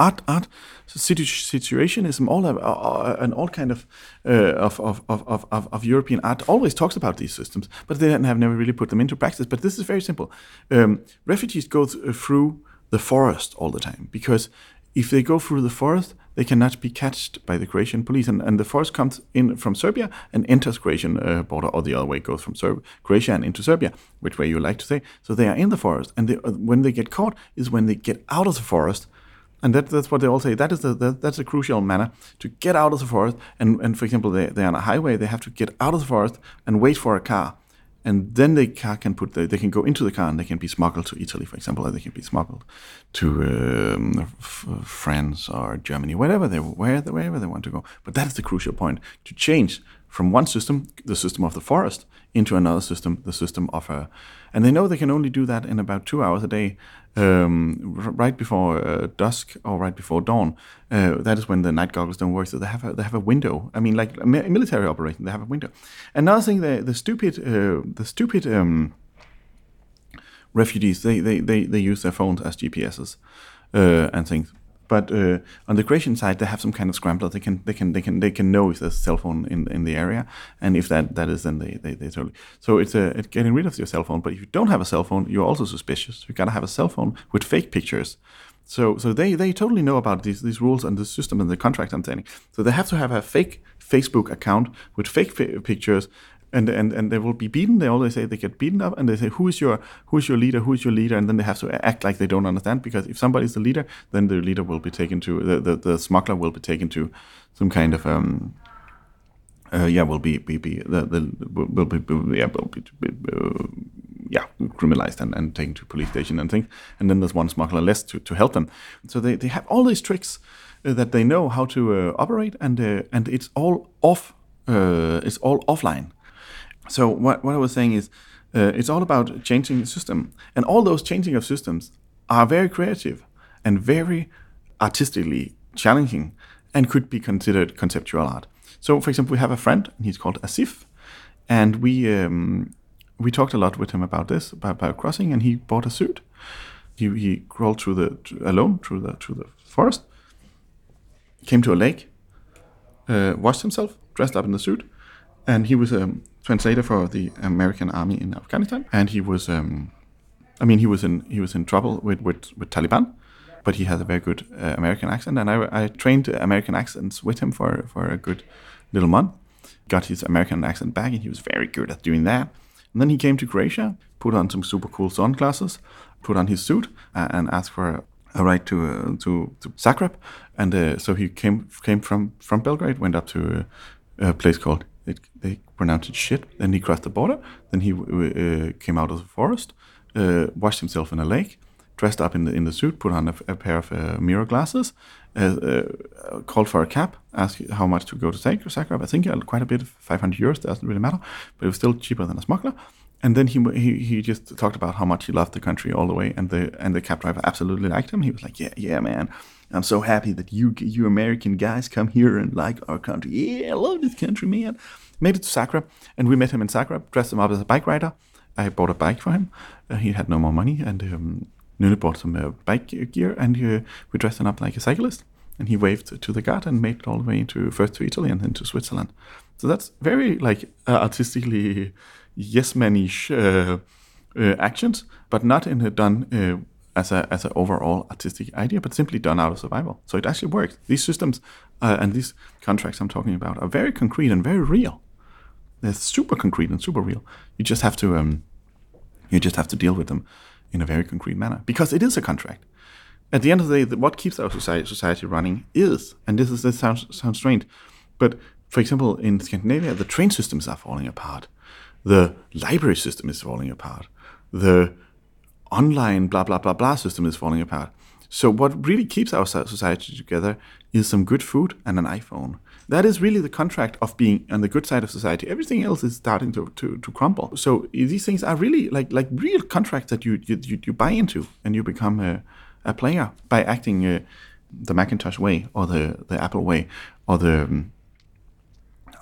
art art situ- situationism all of, uh, and all kind of, uh, of, of, of, of, of European art always talks about these systems, but they have never really put them into practice. But this is very simple. Um, refugees go th- through the forest all the time because if they go through the forest, they cannot be catched by the Croatian police. And, and the forest comes in from Serbia and enters Croatian uh, border, or the other way goes from Serb- Croatia and into Serbia, which way you like to say. So they are in the forest, and they, uh, when they get caught is when they get out of the forest and that, that's what they all say. That is the, that's a crucial manner to get out of the forest. And, and for example, they, they're on a highway. They have to get out of the forest and wait for a car, and then the car can put the, they can go into the car and they can be smuggled to Italy, for example, or they can be smuggled to um, France or Germany, wherever they where wherever they want to go. But that is the crucial point to change from one system, the system of the forest, into another system, the system of a. And they know they can only do that in about two hours a day, um, right before uh, dusk or right before dawn. Uh, that is when the night goggles don't work. So they have a, they have a window. I mean, like a mi- military operation, they have a window. Another thing, the the stupid uh, the stupid. Um, refugees they, they, they, they use their phones as GPSs uh, and things. But uh, on the Croatian side, they have some kind of scrambler. They can they can they can they can know if there's a cell phone in in the area, and if that that is, then they they, they totally. So it's a it's getting rid of your cell phone. But if you don't have a cell phone, you're also suspicious. You gotta have a cell phone with fake pictures. So so they they totally know about these these rules and the system and the contract I'm saying. So they have to have a fake Facebook account with fake pictures and and and they will be beaten. They always say they get beaten up, and they say who is your who is your leader, who is your leader, and then they have to act like they don't understand because if somebody is the leader, then the leader will be taken to the the, the smuggler will be taken to some kind of um. Uh, yeah, will be be, be the, the will be, be yeah will be, be uh, yeah criminalized and, and taken to police station and things, and then there's one smuggler less to, to help them. So they, they have all these tricks uh, that they know how to uh, operate, and uh, and it's all off. Uh, it's all offline. So what, what I was saying is, uh, it's all about changing the system, and all those changing of systems are very creative and very artistically challenging, and could be considered conceptual art. So, for example, we have a friend, and he's called Asif, and we um, we talked a lot with him about this about, about crossing, and he bought a suit. He, he crawled through the alone through the through the forest, came to a lake, uh, washed himself, dressed up in the suit, and he was a translator for the American army in Afghanistan. And he was, um, I mean, he was in he was in trouble with with, with Taliban, but he had a very good uh, American accent, and I, I trained American accents with him for for a good little month. Got his American accent back, and he was very good at doing that. And then he came to Croatia, put on some super cool sunglasses, put on his suit, uh, and asked for a, a ride to uh, to, to Zagreb. And uh, so he came came from from Belgrade, went up to a, a place called it, they pronounce it shit. Then he crossed the border. Then he uh, came out of the forest, uh, washed himself in a lake, dressed up in the in the suit, put on a, a pair of uh, mirror glasses, uh, uh, called for a cab, asked how much to go to Zag- Zagreb. I think quite a bit, 500 euros. Doesn't really matter, but it was still cheaper than a smuggler. And then he, he he just talked about how much he loved the country all the way, and the and the cab driver absolutely liked him. He was like, "Yeah, yeah, man, I'm so happy that you you American guys come here and like our country. Yeah, I love this country, man." Made it to Zagreb, and we met him in Zagreb. Dressed him up as a bike rider. I bought a bike for him. Uh, he had no more money, and um, bought some uh, bike gear, and uh, we dressed him up like a cyclist. And he waved to the guard and made it all the way into first to Italy and then to Switzerland. So that's very like uh, artistically yes manish uh, uh, actions, but not in a done as a as an overall artistic idea, but simply done out of survival. So it actually works. These systems uh, and these contracts I'm talking about are very concrete and very real. They're super concrete and super real. You just have to um, you just have to deal with them in a very concrete manner because it is a contract. At the end of the day, what keeps our society, society running is, and this is this sounds sounds strange, but for example, in Scandinavia, the train systems are falling apart, the library system is falling apart, the online blah blah blah blah system is falling apart. So what really keeps our society together is some good food and an iPhone. That is really the contract of being on the good side of society. Everything else is starting to, to, to crumble. So these things are really like like real contracts that you you, you, buy into and you become a, a player by acting uh, the Macintosh way or the, the Apple way or the um,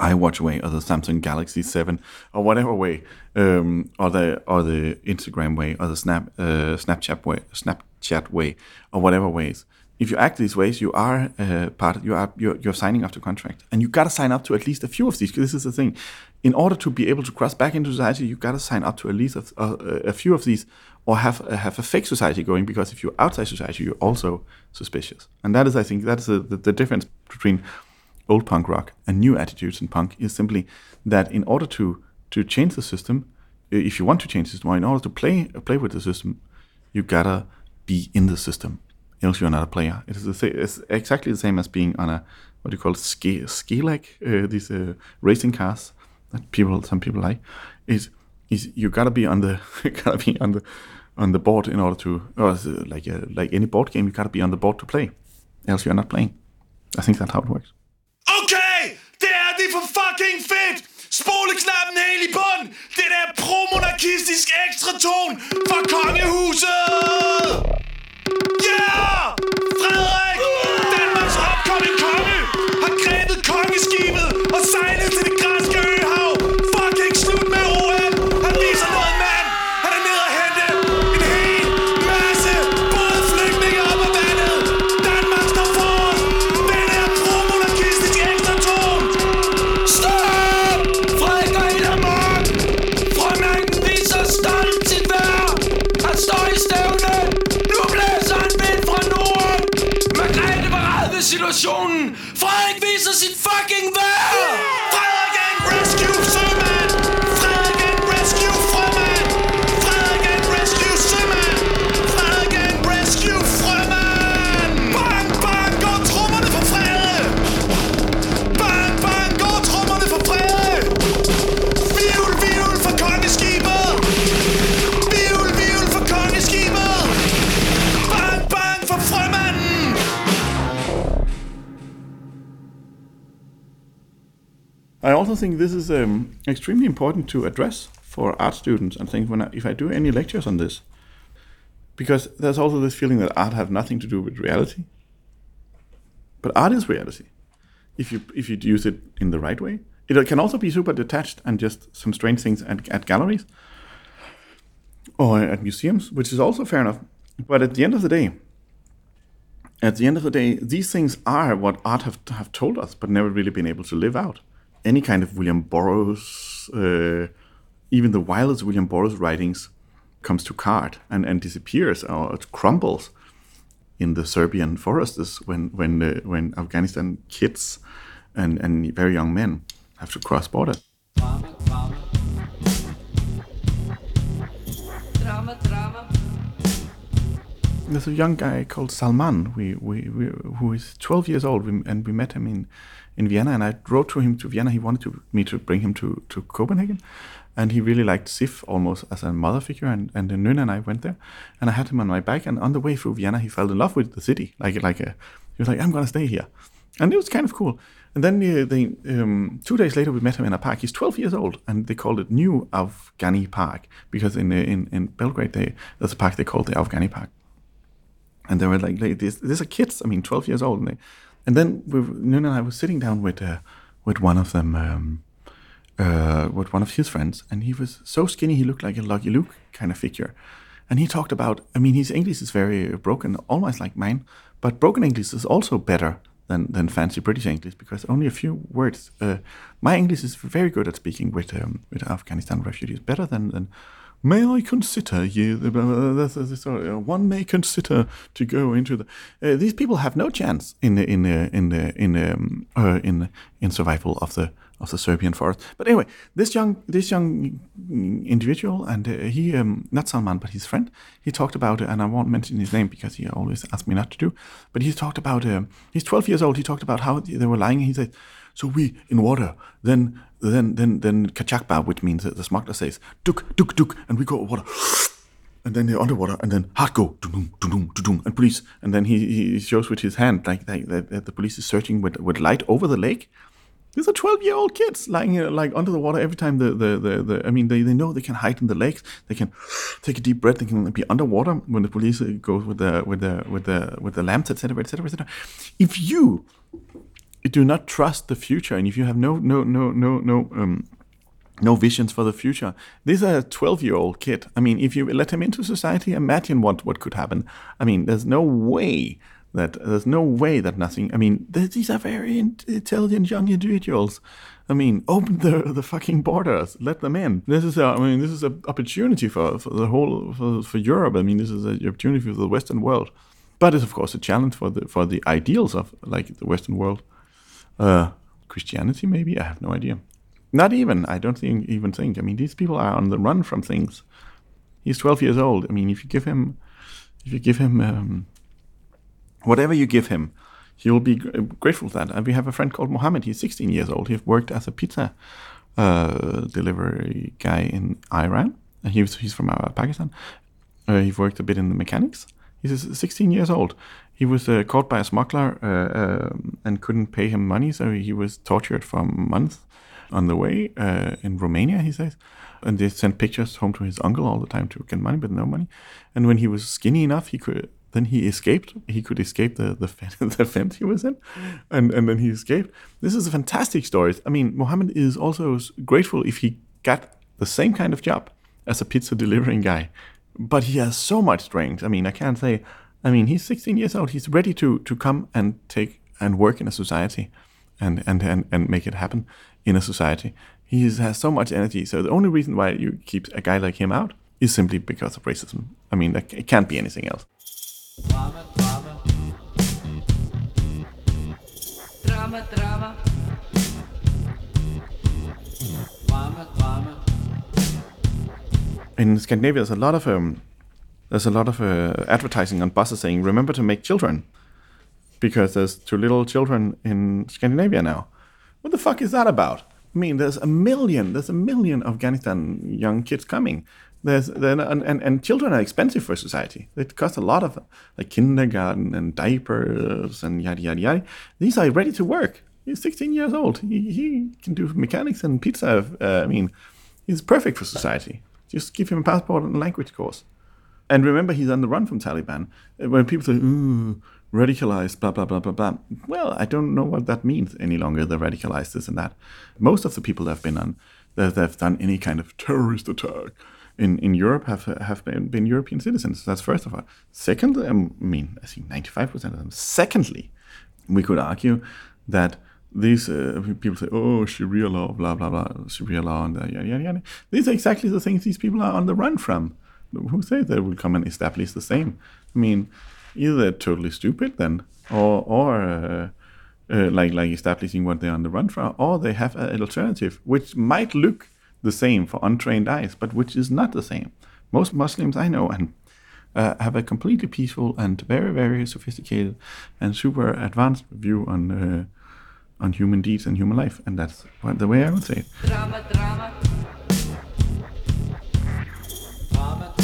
iWatch way or the Samsung Galaxy 7 or whatever way um, or the or the Instagram way or the Snap uh, Snapchat way Snapchat way or whatever ways if you act these ways you are uh, part you are you're, you're signing up to contract. And you got to sign up to at least a few of these this is the thing. In order to be able to cross back into society you got to sign up to at least a, a, a few of these or have have a fake society going because if you're outside society you're also suspicious. And that is i think that is the, the, difference between old punk rock and new attitudes in punk is simply that in order to to change the system, if you want to change the system, or in order to play play with the system, you gotta be in the system. Else you're not a player. It is the it's exactly the same as being on a what do you call it, ski ski leg, uh, these uh, racing cars that people some people like. Is is you gotta be on the gotta be on the on the board in order to or like a, like any board game you gotta be on the board to play. Else you're not playing. I think that's how it works. Okay, det er det for fucking fedt! Spoleknappen helt i bund! Det der pro-monarkistisk ekstra ton fra kongehuset! Yeah! I also think this is um, extremely important to address for art students and think when I, if I do any lectures on this, because there's also this feeling that art have nothing to do with reality. But art is reality, if you if you use it in the right way. It can also be super detached and just some strange things at, at galleries or at museums, which is also fair enough. But at the end of the day, at the end of the day, these things are what art have, have told us, but never really been able to live out. Any kind of William Burroughs, uh, even the wildest William Burroughs writings, comes to card and, and disappears or it crumbles in the Serbian forests when when uh, when Afghanistan kids and, and very young men have to cross borders. Drama, drama. Drama. There's a young guy called Salman, we, we, we, who is 12 years old, we, and we met him in, in Vienna. And I wrote to him to Vienna. He wanted to, me to bring him to, to Copenhagen, and he really liked Sif almost as a mother figure. And and then Nuna and I went there, and I had him on my back. And on the way through Vienna, he fell in love with the city. Like like a, he was like, I'm gonna stay here, and it was kind of cool. And then uh, they, um, two days later, we met him in a park. He's 12 years old, and they called it New Afghani Park because in uh, in in Belgrade, they, there's a park they called the Afghani Park and they were like, like these, these are kids. I mean, twelve years old, and, they, and then Nuna and I was sitting down with uh, with one of them, um, uh, with one of his friends, and he was so skinny he looked like a Lucky Luke kind of figure, and he talked about. I mean, his English is very broken, almost like mine, but broken English is also better than than fancy British English because only a few words. Uh, my English is very good at speaking with um, with Afghanistan refugees, better than than May I consider you? that's- sorry, uh, One may consider to go into the. Uh, these people have no chance in the, in the, in the, in um, uh, in in survival of the of the Serbian forest. But anyway, this young this young individual and uh, he um, not Salman but his friend he talked about and I won't mention his name because he always asks me not to do. But he talked about um, he's 12 years old. He talked about how they were lying. He said, "So we in water then." Then, then, then Kachakba, which means the smuggler says, "Duk, duk, duk," and we go water, and then they're underwater, and then hard go, dum dum dum and police, and then he, he shows with his hand like, that, that the police is searching with, with light over the lake. These are twelve year old kids lying like under the water every time the, the, the, the I mean they, they know they can hide in the lakes. They can take a deep breath. They can be underwater when the police goes with the with the with the with the lamps, etc., etc., etc. If you do not trust the future, and if you have no no no no no um, no visions for the future. This is a 12 year old kid. I mean, if you let him into society, imagine what, what could happen. I mean, there's no way that there's no way that nothing. I mean, these are very intelligent young individuals. I mean, open the the fucking borders, let them in. This is a, I mean, this is an opportunity for, for the whole for, for Europe. I mean, this is an opportunity for the Western world, but it's of course a challenge for the for the ideals of like the Western world. Uh, Christianity, maybe I have no idea. Not even. I don't think even think. I mean, these people are on the run from things. He's 12 years old. I mean, if you give him, if you give him um, whatever you give him, he will be gr- grateful for that. And we have a friend called Mohammed. He's 16 years old. He's worked as a pizza uh, delivery guy in Iran. He was, he's from uh, Pakistan. Uh, he worked a bit in the mechanics. He's uh, 16 years old. He was uh, caught by a smuggler uh, um, and couldn't pay him money, so he was tortured for months on the way uh, in Romania, he says. And they sent pictures home to his uncle all the time to get money, but no money. And when he was skinny enough, he could then he escaped. He could escape the the, the fence he was in, and and then he escaped. This is a fantastic story. I mean, Mohammed is also grateful if he got the same kind of job as a pizza delivering guy, but he has so much strength. I mean, I can't say. I mean, he's 16 years old. He's ready to to come and take and work in a society, and and and, and make it happen in a society. He has so much energy. So the only reason why you keep a guy like him out is simply because of racism. I mean, it can't be anything else. Drama, drama. Drama, in Scandinavia, there's a lot of um, there's a lot of uh, advertising on buses saying "Remember to make children," because there's too little children in Scandinavia now. What the fuck is that about? I mean, there's a million, there's a million Afghanistan young kids coming. There's and, and, and children are expensive for society. It costs a lot of like kindergarten and diapers and yada yada yada. These are ready to work. He's 16 years old. He, he can do mechanics and pizza. Uh, I mean, he's perfect for society. Just give him a passport and a language course. And remember, he's on the run from Taliban. When people say, ooh, radicalized, blah, blah, blah, blah, blah. Well, I don't know what that means any longer, the radicalized this and that. Most of the people that have been on, that have done any kind of terrorist attack in, in Europe have have been, been European citizens. That's first of all. Second, um, I mean, I think 95% of them. Secondly, we could argue that these uh, people say, oh, Sharia law, blah, blah, blah, Sharia law, and yada, yada, yada. These are exactly the things these people are on the run from. Who say they will come and establish the same? I mean, either they're totally stupid then, or, or uh, uh, like, like establishing what they're on the run from, or they have an alternative, which might look the same for untrained eyes, but which is not the same. Most Muslims I know and uh, have a completely peaceful and very, very sophisticated and super advanced view on uh, on human deeds and human life, and that's the way I would say it. Drama, drama. Drama,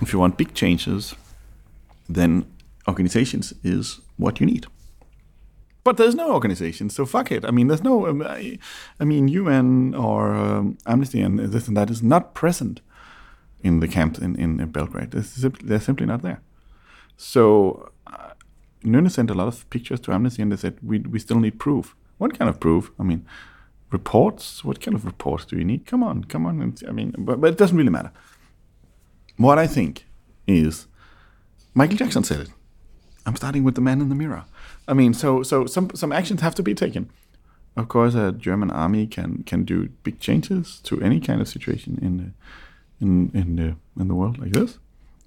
If you want big changes, then organizations is what you need. But there's no organization, so fuck it. I mean, there's no. Um, I, I mean, UN or um, Amnesty and this and that is not present in the camps in, in Belgrade. They're simply, they're simply not there. So uh, Nune sent a lot of pictures to Amnesty and they said, we, we still need proof. What kind of proof? I mean, reports? What kind of reports do you need? Come on, come on. I mean, but, but it doesn't really matter. What I think is Michael Jackson said it. I'm starting with the man in the mirror. I mean, so so some some actions have to be taken. Of course, a German army can can do big changes to any kind of situation in the in in the in the world like this.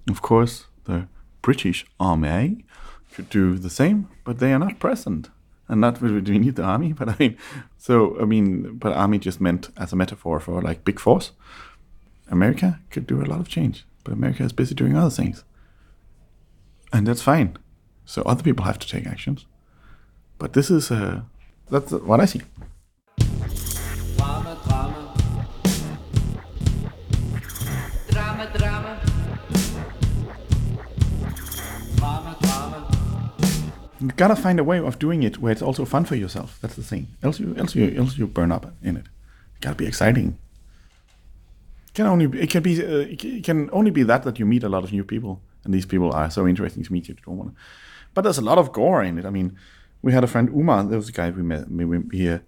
Of course, the British army could do the same, but they are not present. And not really do we need the army, but I mean, so I mean, but army just meant as a metaphor for like big force. America could do a lot of change, but America is busy doing other things. And that's fine. So other people have to take actions. But this is uh, that's what I see. Drama, drama. You gotta find a way of doing it where it's also fun for yourself. That's the thing. Else you, else you, else you burn up in it. It gotta be exciting. Can only, be- it can be, uh, it can only be that that you meet a lot of new people, and these people are so interesting to meet you. Don't want. But there's a lot of gore in it. I mean, we had a friend Umar. There was a guy we met. We, we, we, uh,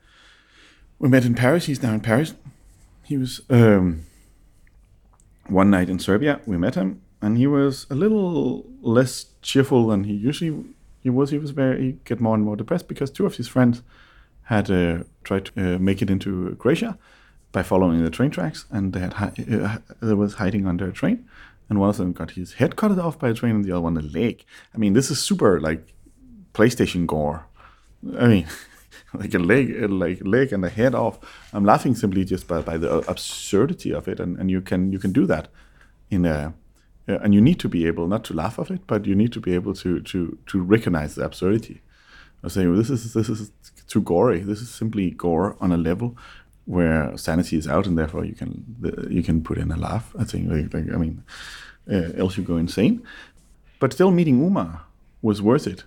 we met in Paris. He's now in Paris. He was um, one night in Serbia. We met him, and he was a little less cheerful than he usually he was. He was very he get more and more depressed because two of his friends had uh, tried to uh, make it into Croatia by following the train tracks, and they had uh, they was hiding under a train, and one of them got his head cut off by a train, and the other one a leg. I mean, this is super like PlayStation gore. I mean, like a leg, uh, like leg and a head off. I'm laughing simply just by, by the absurdity of it, and, and you can you can do that in a, uh, and you need to be able not to laugh of it, but you need to be able to to to recognize the absurdity. I say well, this is this is too gory. This is simply gore on a level where sanity is out, and therefore you can you can put in a laugh. I think like, like I mean, uh, else you go insane. But still, meeting Uma was worth it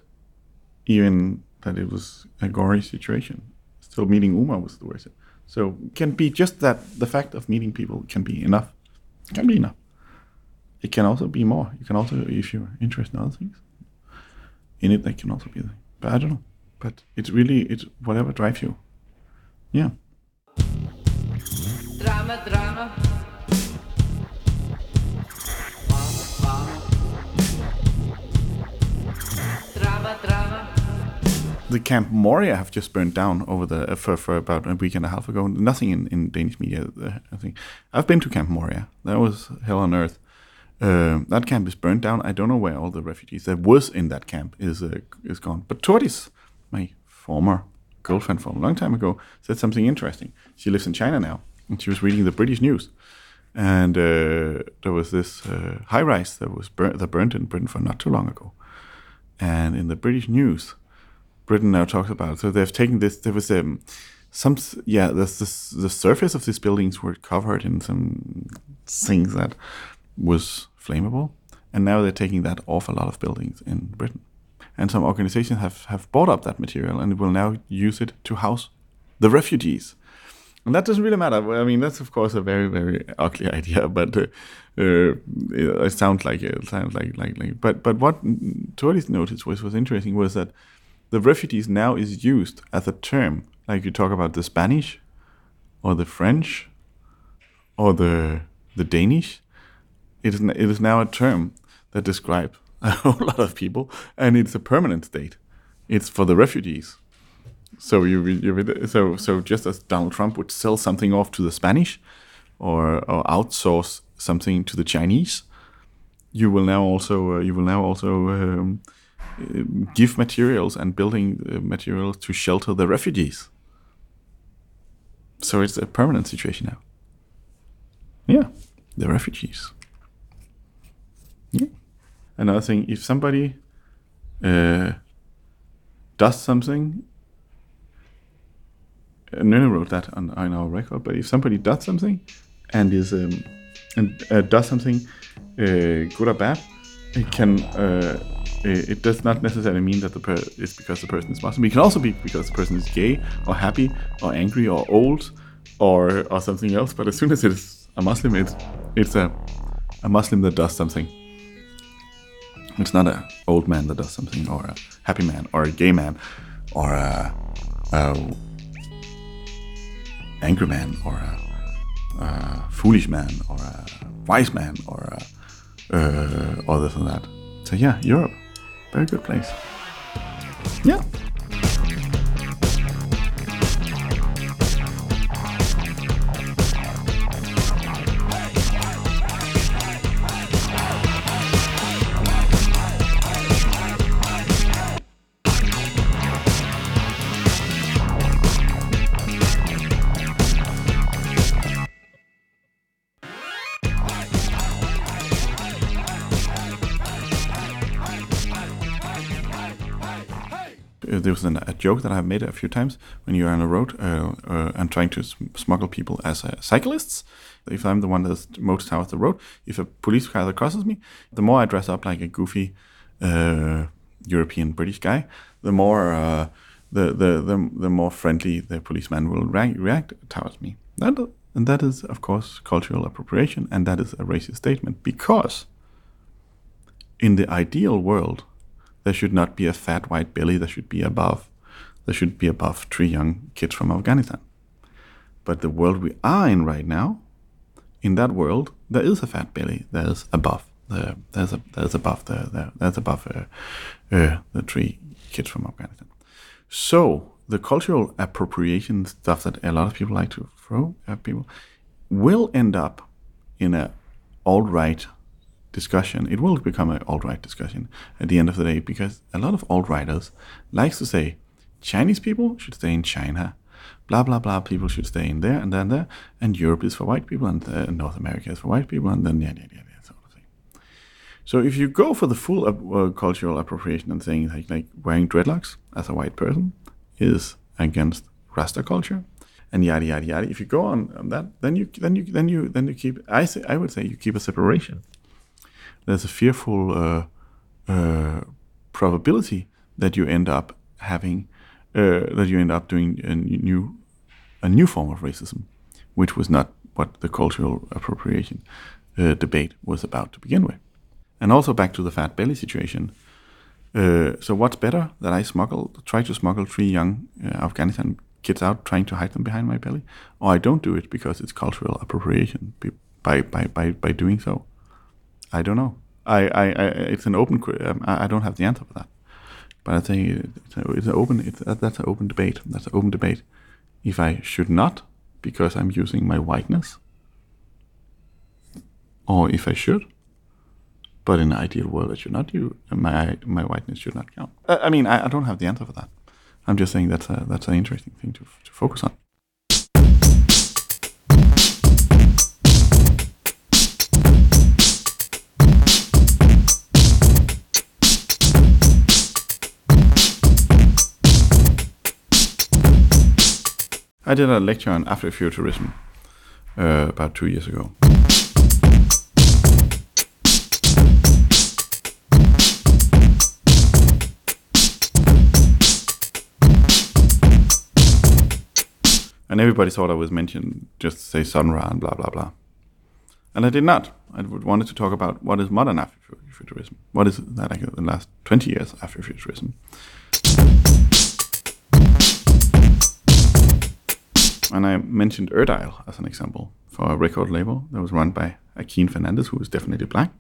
even that it was a gory situation. Still, meeting Uma was worth it. So, can be just that the fact of meeting people can be enough. Can be enough. It can also be more. You can also, if you're interested in other things, in it, that can also be. The, but I don't know. But it's really it's whatever drives you. Yeah. Drama, drama. The Camp Moria have just burned down over the uh, for, for about a week and a half ago. Nothing in, in Danish media. Uh, I think I've been to Camp Moria. That was hell on earth. Uh, that camp is burned down. I don't know where all the refugees that was in that camp is uh, is gone. But Tortis, my former girlfriend from a long time ago, said something interesting. She lives in China now, and she was reading the British news, and uh, there was this uh, high rise that was bur- that burned in Britain for not too long ago, and in the British news, Britain now talks about. It. So they've taken this. There was um, some, yeah. The surface of these buildings were covered in some things that was flammable, and now they're taking that off a lot of buildings in Britain. And some organizations have have bought up that material and will now use it to house the refugees. And that doesn't really matter. I mean, that's of course a very, very ugly idea, but uh, uh, it sounds like it sounds like like like. But but what Torres noticed was was interesting was that the refugees now is used as a term, like you talk about the Spanish, or the French, or the the Danish. It is it is now a term that describes a whole lot of people, and it's a permanent state. It's for the refugees. So you, you so so just as Donald Trump would sell something off to the Spanish, or or outsource something to the Chinese, you will now also uh, you will now also um, uh, give materials and building uh, materials to shelter the refugees. So it's a permanent situation now. Yeah, the refugees. Yeah. Another thing, if somebody uh, does something Nene wrote that on, on our record. But if somebody does something and is um, and uh, does something uh, good or bad, it can. Uh, it does not necessarily mean that the per- it's because the person is Muslim. It can also be because the person is gay or happy or angry or old or or something else. But as soon as it's a Muslim, it's it's a a Muslim that does something. It's not a old man that does something, or a happy man, or a gay man, or a, a angry man, or a, a foolish man, or a wise man, or a, uh, that. So yeah, Europe, very good place. Yeah. There was an, a joke that I've made a few times when you're on a road uh, uh, and trying to smuggle people as uh, cyclists. If I'm the one that's most south of the road, if a police car crosses me, the more I dress up like a goofy uh, European British guy, the more uh, the, the the the more friendly the policeman will rea- react towards me. That and that is of course cultural appropriation, and that is a racist statement because in the ideal world, there should not be a fat white belly. There should be above. There should be above three young kids from Afghanistan. But the world we are in right now, in that world, there is a fat belly. There is above the there's a there's above the, the there's above uh, uh, the three kids from Afghanistan. So the cultural appropriation stuff that a lot of people like to throw at people will end up in a alt right discussion. It will become an alt right discussion at the end of the day because a lot of alt righters likes to say Chinese people should stay in China, blah blah blah. People should stay in there and then there, and Europe is for white people and uh, North America is for white people, and then yeah yeah yeah, yeah sort of thing. So if you go for the full uh, cultural appropriation and saying like like wearing dreadlocks as a white person is against Rasta culture, and yada yada yada. If you go on, on that, then you then you then you then you keep. I say I would say you keep a separation. There's a fearful uh, uh, probability that you end up having uh, that you end up doing a new a new form of racism, which was not what the cultural appropriation debate was about to begin with. And also back to the fat belly situation. Uh, so what's better that I smuggle, try to smuggle three young uh, Afghanistan kids out, trying to hide them behind my belly, or I don't do it because it's cultural appropriation by by by by doing so? I don't know. I, I, I it's an open. Um, I, I don't have the answer for that. But I think it's, a, it's an open. It's, that, that's an open debate. That's an open debate. If I should not, because I'm using my whiteness, or if I should. But in an ideal world, I should not use my my whiteness should not count. Uh, I mean, I, I don't have the answer for that. I'm just saying that's a that's an interesting thing to to focus on. I did a lecture on Afrofuturism uh, about two years ago. And everybody thought I was mentioned just say Sun Ra and blah blah blah. And I did not. I wanted to talk about what is modern Afrofuturism. What is that like the last 20 years Afrofuturism? And I mentioned Irdial as an example for a record label that was run by Akin Fernandez, who was definitely black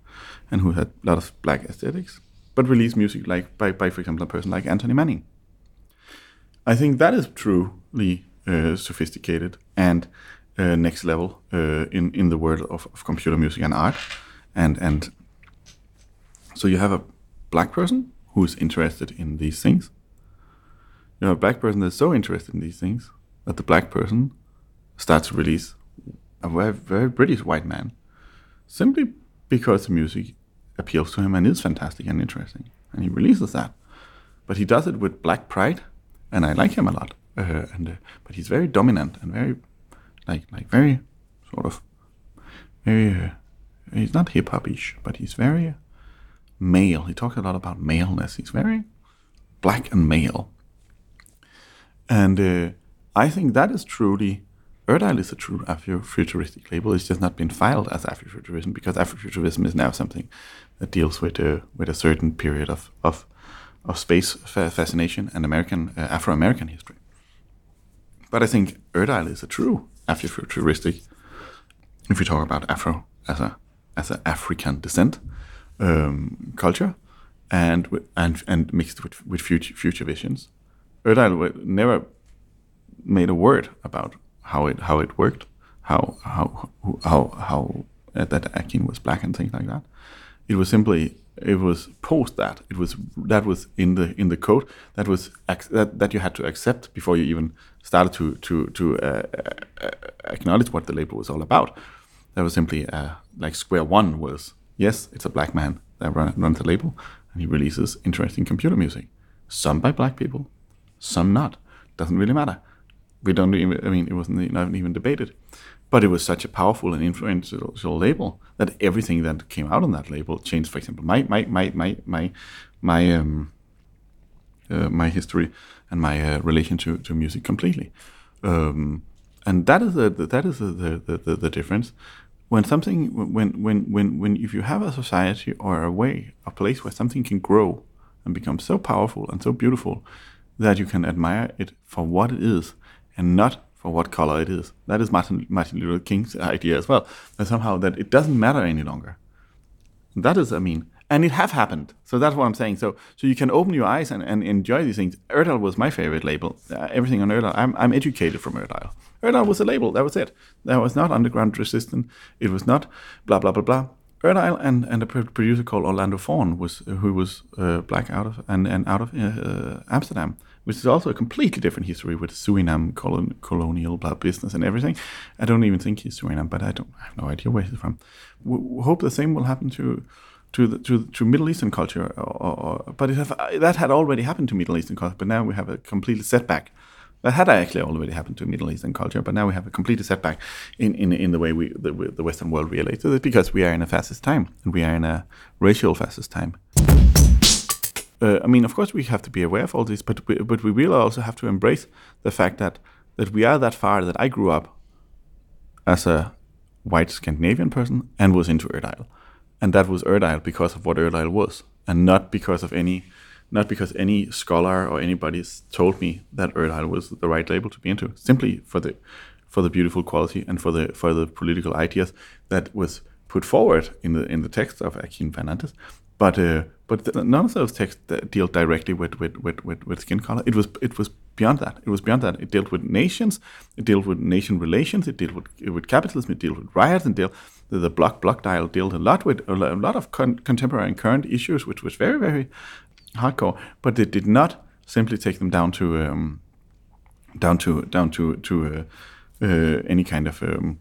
and who had a lot of black aesthetics, but released music like by, by for example, a person like Anthony Manning. I think that is truly uh, sophisticated and uh, next level uh, in in the world of, of computer music and art, and and so you have a black person who's interested in these things. You have a black person that's so interested in these things that the black person starts to release a very, very British white man simply because the music appeals to him and is fantastic and interesting, and he releases that. But he does it with black pride, and I like him a lot. Uh, and uh, but he's very dominant and very like like very sort of very. Uh, he's not hip hopish, but he's very male. He talks a lot about maleness. He's very black and male. And uh, I think that is truly, Irdial is a true Afrofuturistic label. It's just not been filed as Afrofuturism because Afrofuturism is now something that deals with a, with a certain period of, of, of space fascination and American uh, Afro American history. But I think Irdial is a true Afrofuturistic, if we talk about Afro as a as an African descent um, culture, and and and mixed with with future future visions. Irdial wa- never made a word about how it how it worked, how how how how uh, that Akin was black and things like that. It was simply it was post that it was that was in the in the code that was that, that you had to accept before you even started to to to uh, uh, acknowledge what the label was all about. That was simply uh, like square one was yes, it's a black man that run, runs the label and he releases interesting computer music. Some by black people, some not. Doesn't really matter. We don't even. I mean, it wasn't even debated, but it was such a powerful and influential label that everything that came out on that label changed. For example, my my my my my my um, uh, my history and my uh, relation to, to music completely. Um, and that is the, the that is the, the, the, the difference. When something when when when when if you have a society or a way a place where something can grow and become so powerful and so beautiful that you can admire it for what it is and not for what color it is. That is Martin Martin Luther King's idea as well. That somehow that it doesn't matter any longer. That is, I mean, and it have happened. So that's what I'm saying. So so you can open your eyes and, and enjoy these things. Irdial was my favorite label. Uh, everything on Irdial. I'm, I'm educated from Irdial. Irdial was a label. That was it. That was not Underground Resistance. It was not blah blah blah blah. Irdial and and a producer called Orlando Voorn was who was uh, black out of and and out of uh, Amsterdam, which is also a completely different history with Suriname colon, colonial blah business and everything. I don't even think he's Suriname, but I don't I have no idea where he's from. We, we hope the same will happen to to the, to to Middle Eastern culture, or, or, but have, uh, that had already happened to Middle Eastern culture. But now we have a complete setback. That had actually already happened to Middle Eastern culture, but now we have a complete setback in, in, in the way we the, the Western world relates to it because we are in a fascist time and we are in a racial fascist time. Uh, I mean, of course, we have to be aware of all this, but we, but we will also have to embrace the fact that that we are that far that I grew up as a white Scandinavian person and was into Irdial, and that was Irdial because of what Irdial was, and not because of any, not because any scholar or anybody told me that Irdial was the right label to be into. Simply for the, for the beautiful quality and for the for the political ideas that was put forward in the in the text of Akin Fernandez. But uh, but none of those texts deal directly with with, with, with with skin color. It was it was beyond that. It was beyond that. It dealt with nations. It dealt with nation relations. It dealt with with capitalism. It dealt with riots and dealt the, block block dial dealt a lot with a a lot of con- contemporary and current issues, which was very very hardcore. But it did not simply take them down to um, down to down to to uh, uh, any kind of um,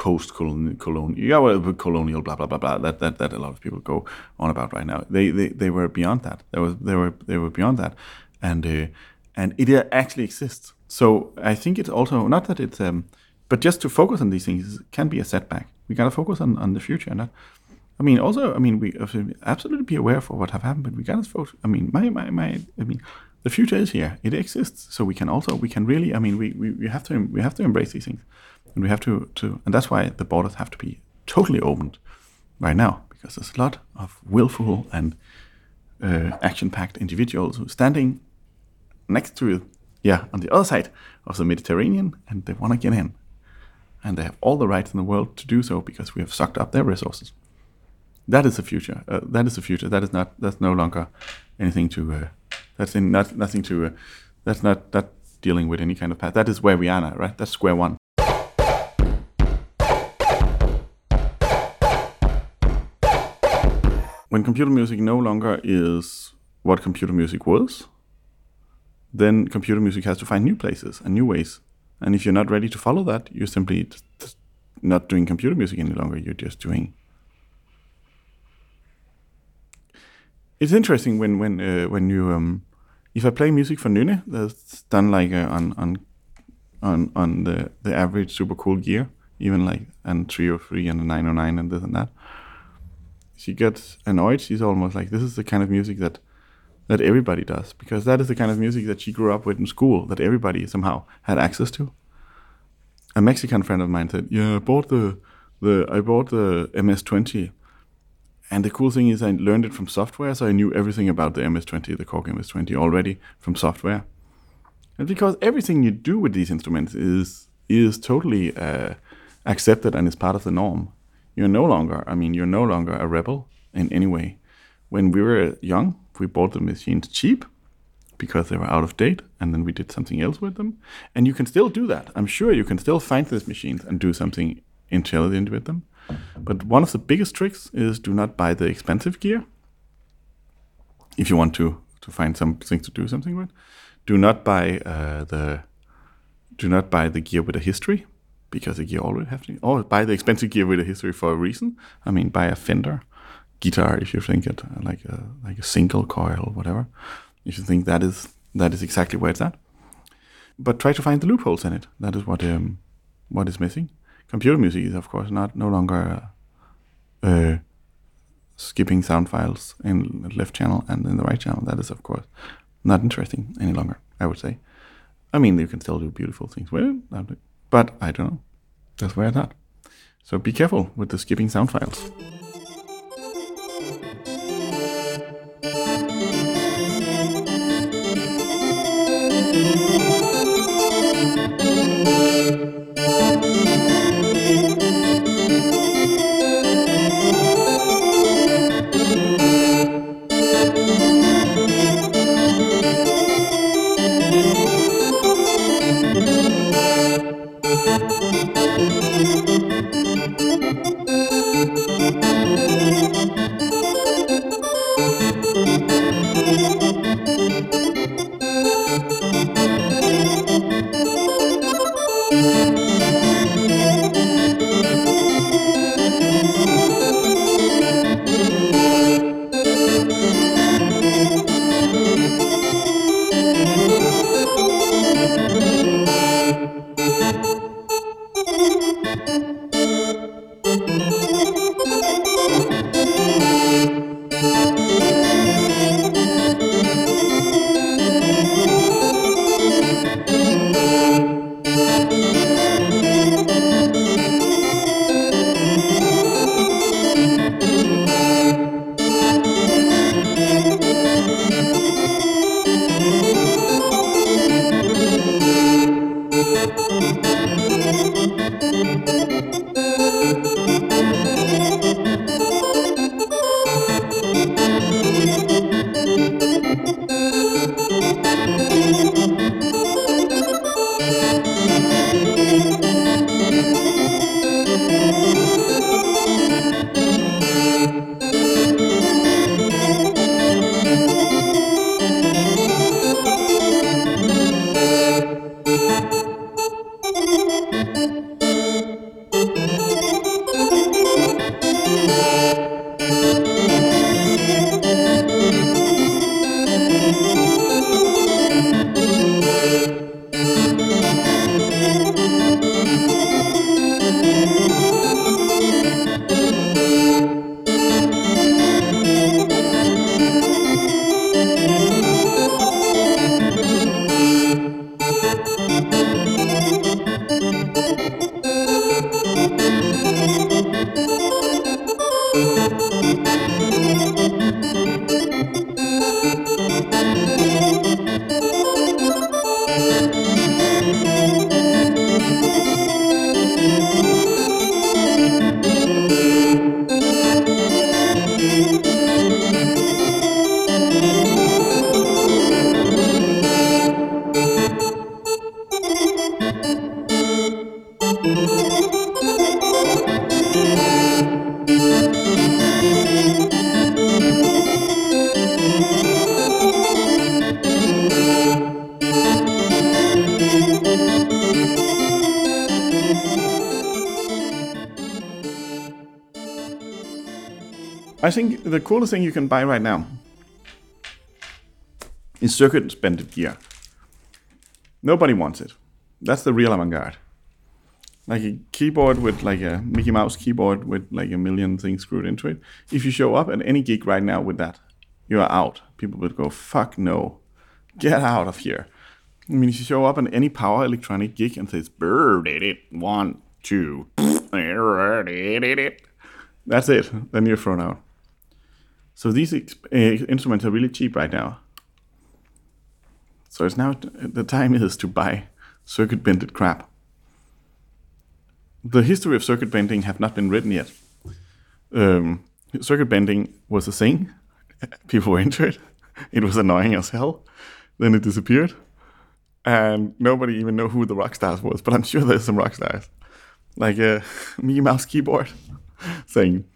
post colonial yeah well colonial blah blah blah blah that, that that a lot of people go on about right now they they, they were beyond that there was they were they were beyond that and uh, and it actually exists so I think it's also not that it's um but just to focus on these things can be a setback we gotta focus on, on the future and I mean, also, I mean, we absolutely be aware for what have happened, but we gotta focus. I mean, my, my, my, I mean, the future is here. It exists, so we can also, we can really. I mean, we, we, we have to, we have to embrace these things, and we have to, to, and that's why the borders have to be totally opened right now because there's a lot of willful and uh, action-packed individuals who are standing next to, yeah, on the other side of the Mediterranean, and they want to get in, and they have all the rights in the world to do so because we have sucked up their resources that is the future. Uh, that is the future. That is not. That's no longer anything to. Uh, that's in not nothing to. Uh, that's not that dealing with any kind of path. That is where we are now, right? That's square one. When computer music no longer is what computer music was, then computer music has to find new places and new ways. And if you're not ready to follow that, you're simply not doing computer music any longer. You're just doing it's interesting when when uh, when you um, if I play music for Nynne that's done like uh, on on on on the the average super cool gear, even like and 303 and the 909 and this and that. She gets annoyed. She's almost like this is the kind of music that that everybody does because that is the kind of music that she grew up with in school that everybody somehow had access to. A Mexican friend of mine said, "Yeah, I bought the the I bought the MS20 and the cool thing is, I learned it from software, so I knew everything about the MS-20, the Korg MS-20, already from software. And because everything you do with these instruments is is totally uh, accepted and is part of the norm, you're no longer. I mean, you're no longer a rebel in any way. When we were young, we bought the machines cheap because they were out of date, and then we did something else with them. And you can still do that. I'm sure you can still find these machines and do something intelligent with them. But one of the biggest tricks is do not buy the expensive gear. If you want to to find something to do something with, do not buy uh, the do not buy the gear with a history because the gear already have to. Or buy the expensive gear with a history for a reason. I mean, buy a Fender guitar if you think it like a like a single coil, whatever. If you think that is that is exactly where it's at. But try to find the loopholes in it. That is what um, what is missing computer music is of course not no longer uh, uh, skipping sound files in the left channel and in the right channel. That is of course not interesting any longer. I would say. I mean, you can still do beautiful things with it, but I don't know. That's where I thought. So be careful with the skipping sound files. I think the coolest thing you can buy right now is circuit bended gear. Nobody wants it. That's the real avant-garde. Like a keyboard with like a Mickey Mouse keyboard with like a million things screwed into it. If you show up at any gig right now with that, you are out. People would go, fuck no. Get out of here. I mean, if you show up at any power electronic gig and says, "Brr, did it, one, two, that's it. Then you're thrown out. So these uh, instruments are really cheap right now. So it's now the time is to buy circuit bended crap. The history of circuit bending have not been written yet. Um, circuit bending was a thing. People were into it. It was annoying as hell. Then it disappeared, and nobody even know who the rock stars was. But I'm sure there's some rock stars, like a Mickey Mouse keyboard, saying "dirty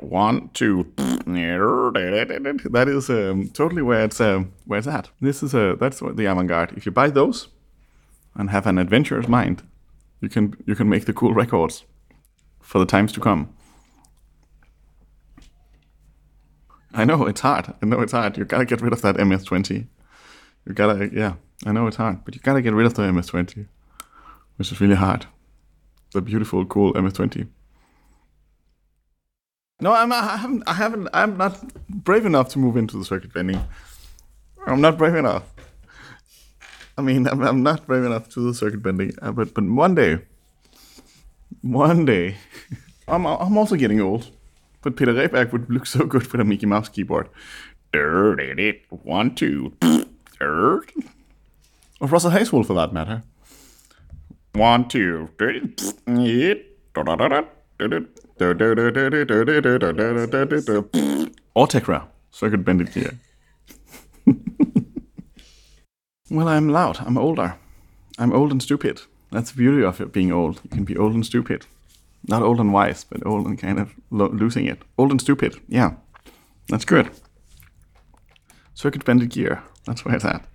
one two." That is um, totally where it's um, where it's at. This is a that's what the avant-garde. If you buy those and have an adventurous mind, you can you can make the cool records for the times to come. I know it's hard. I know it's hard. You gotta get rid of that MS20. You gotta, yeah. I know it's hard, but you gotta get rid of the MS20, which is really hard. The beautiful, cool MS20. No, I'm, I haven't. I haven't. I'm not brave enough to move into the circuit bending. I'm not brave enough. I mean, I'm, I'm not brave enough to do the circuit bending, uh, but but one day, one day, I'm I'm also getting old. But Peter Rehberg would look so good with a Mickey Mouse keyboard. One, two, or Russell Haswell for that matter. One, two, or Tekra, circuit bended gear. well, I'm loud. I'm older. I'm old and stupid. That's the beauty of it being old. You can be old and stupid. Not old and wise, but old and kind of lo- losing it. Old and stupid. Yeah, that's good. Circuit bended gear. That's where it's at.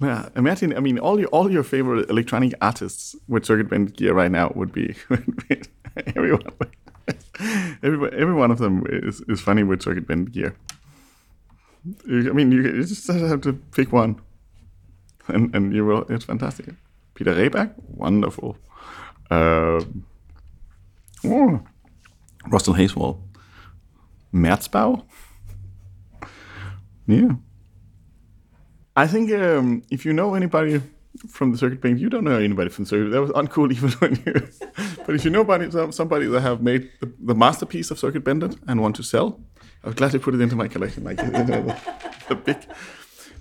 Yeah, imagine. I mean, all your all your favorite electronic artists with circuit bended gear right now would be everyone. Every, every one of them is, is funny with circuit bended gear. You, I mean, you, you just have to pick one, and and you will. It's fantastic. Peter Rehberg, wonderful. Um oh, Russell Haswell, Merzbow. Yeah. I think um, if you know anybody from the circuit band, you don't know anybody from the circuit. That was uncool even when you. but if you know somebody, some- somebody that have made the, the masterpiece of circuit bended and want to sell, I would gladly put it into my collection. Like you know, the, the big.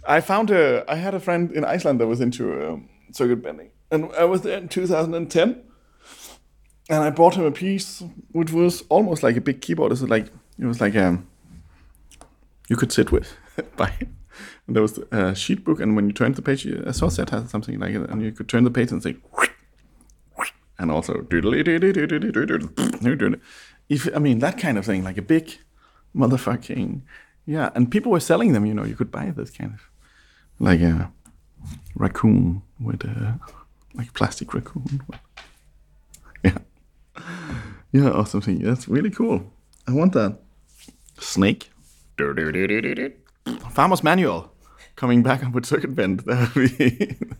I found a. I had a friend in Iceland that was into um, circuit bending, and I was there in 2010, and I bought him a piece which was almost like a big keyboard. It was like it was like um you could sit with by there was a sheet book and when you turned the page a saw had something like it and you could turn the page and say and also if I mean that kind of thing like a big motherfucking yeah and people were selling them you know you could buy this kind of like a raccoon with a like plastic raccoon yeah yeah or something. That's really cool. I want that. Snake. Farmer's Manual coming back up with Circuit Bend. That would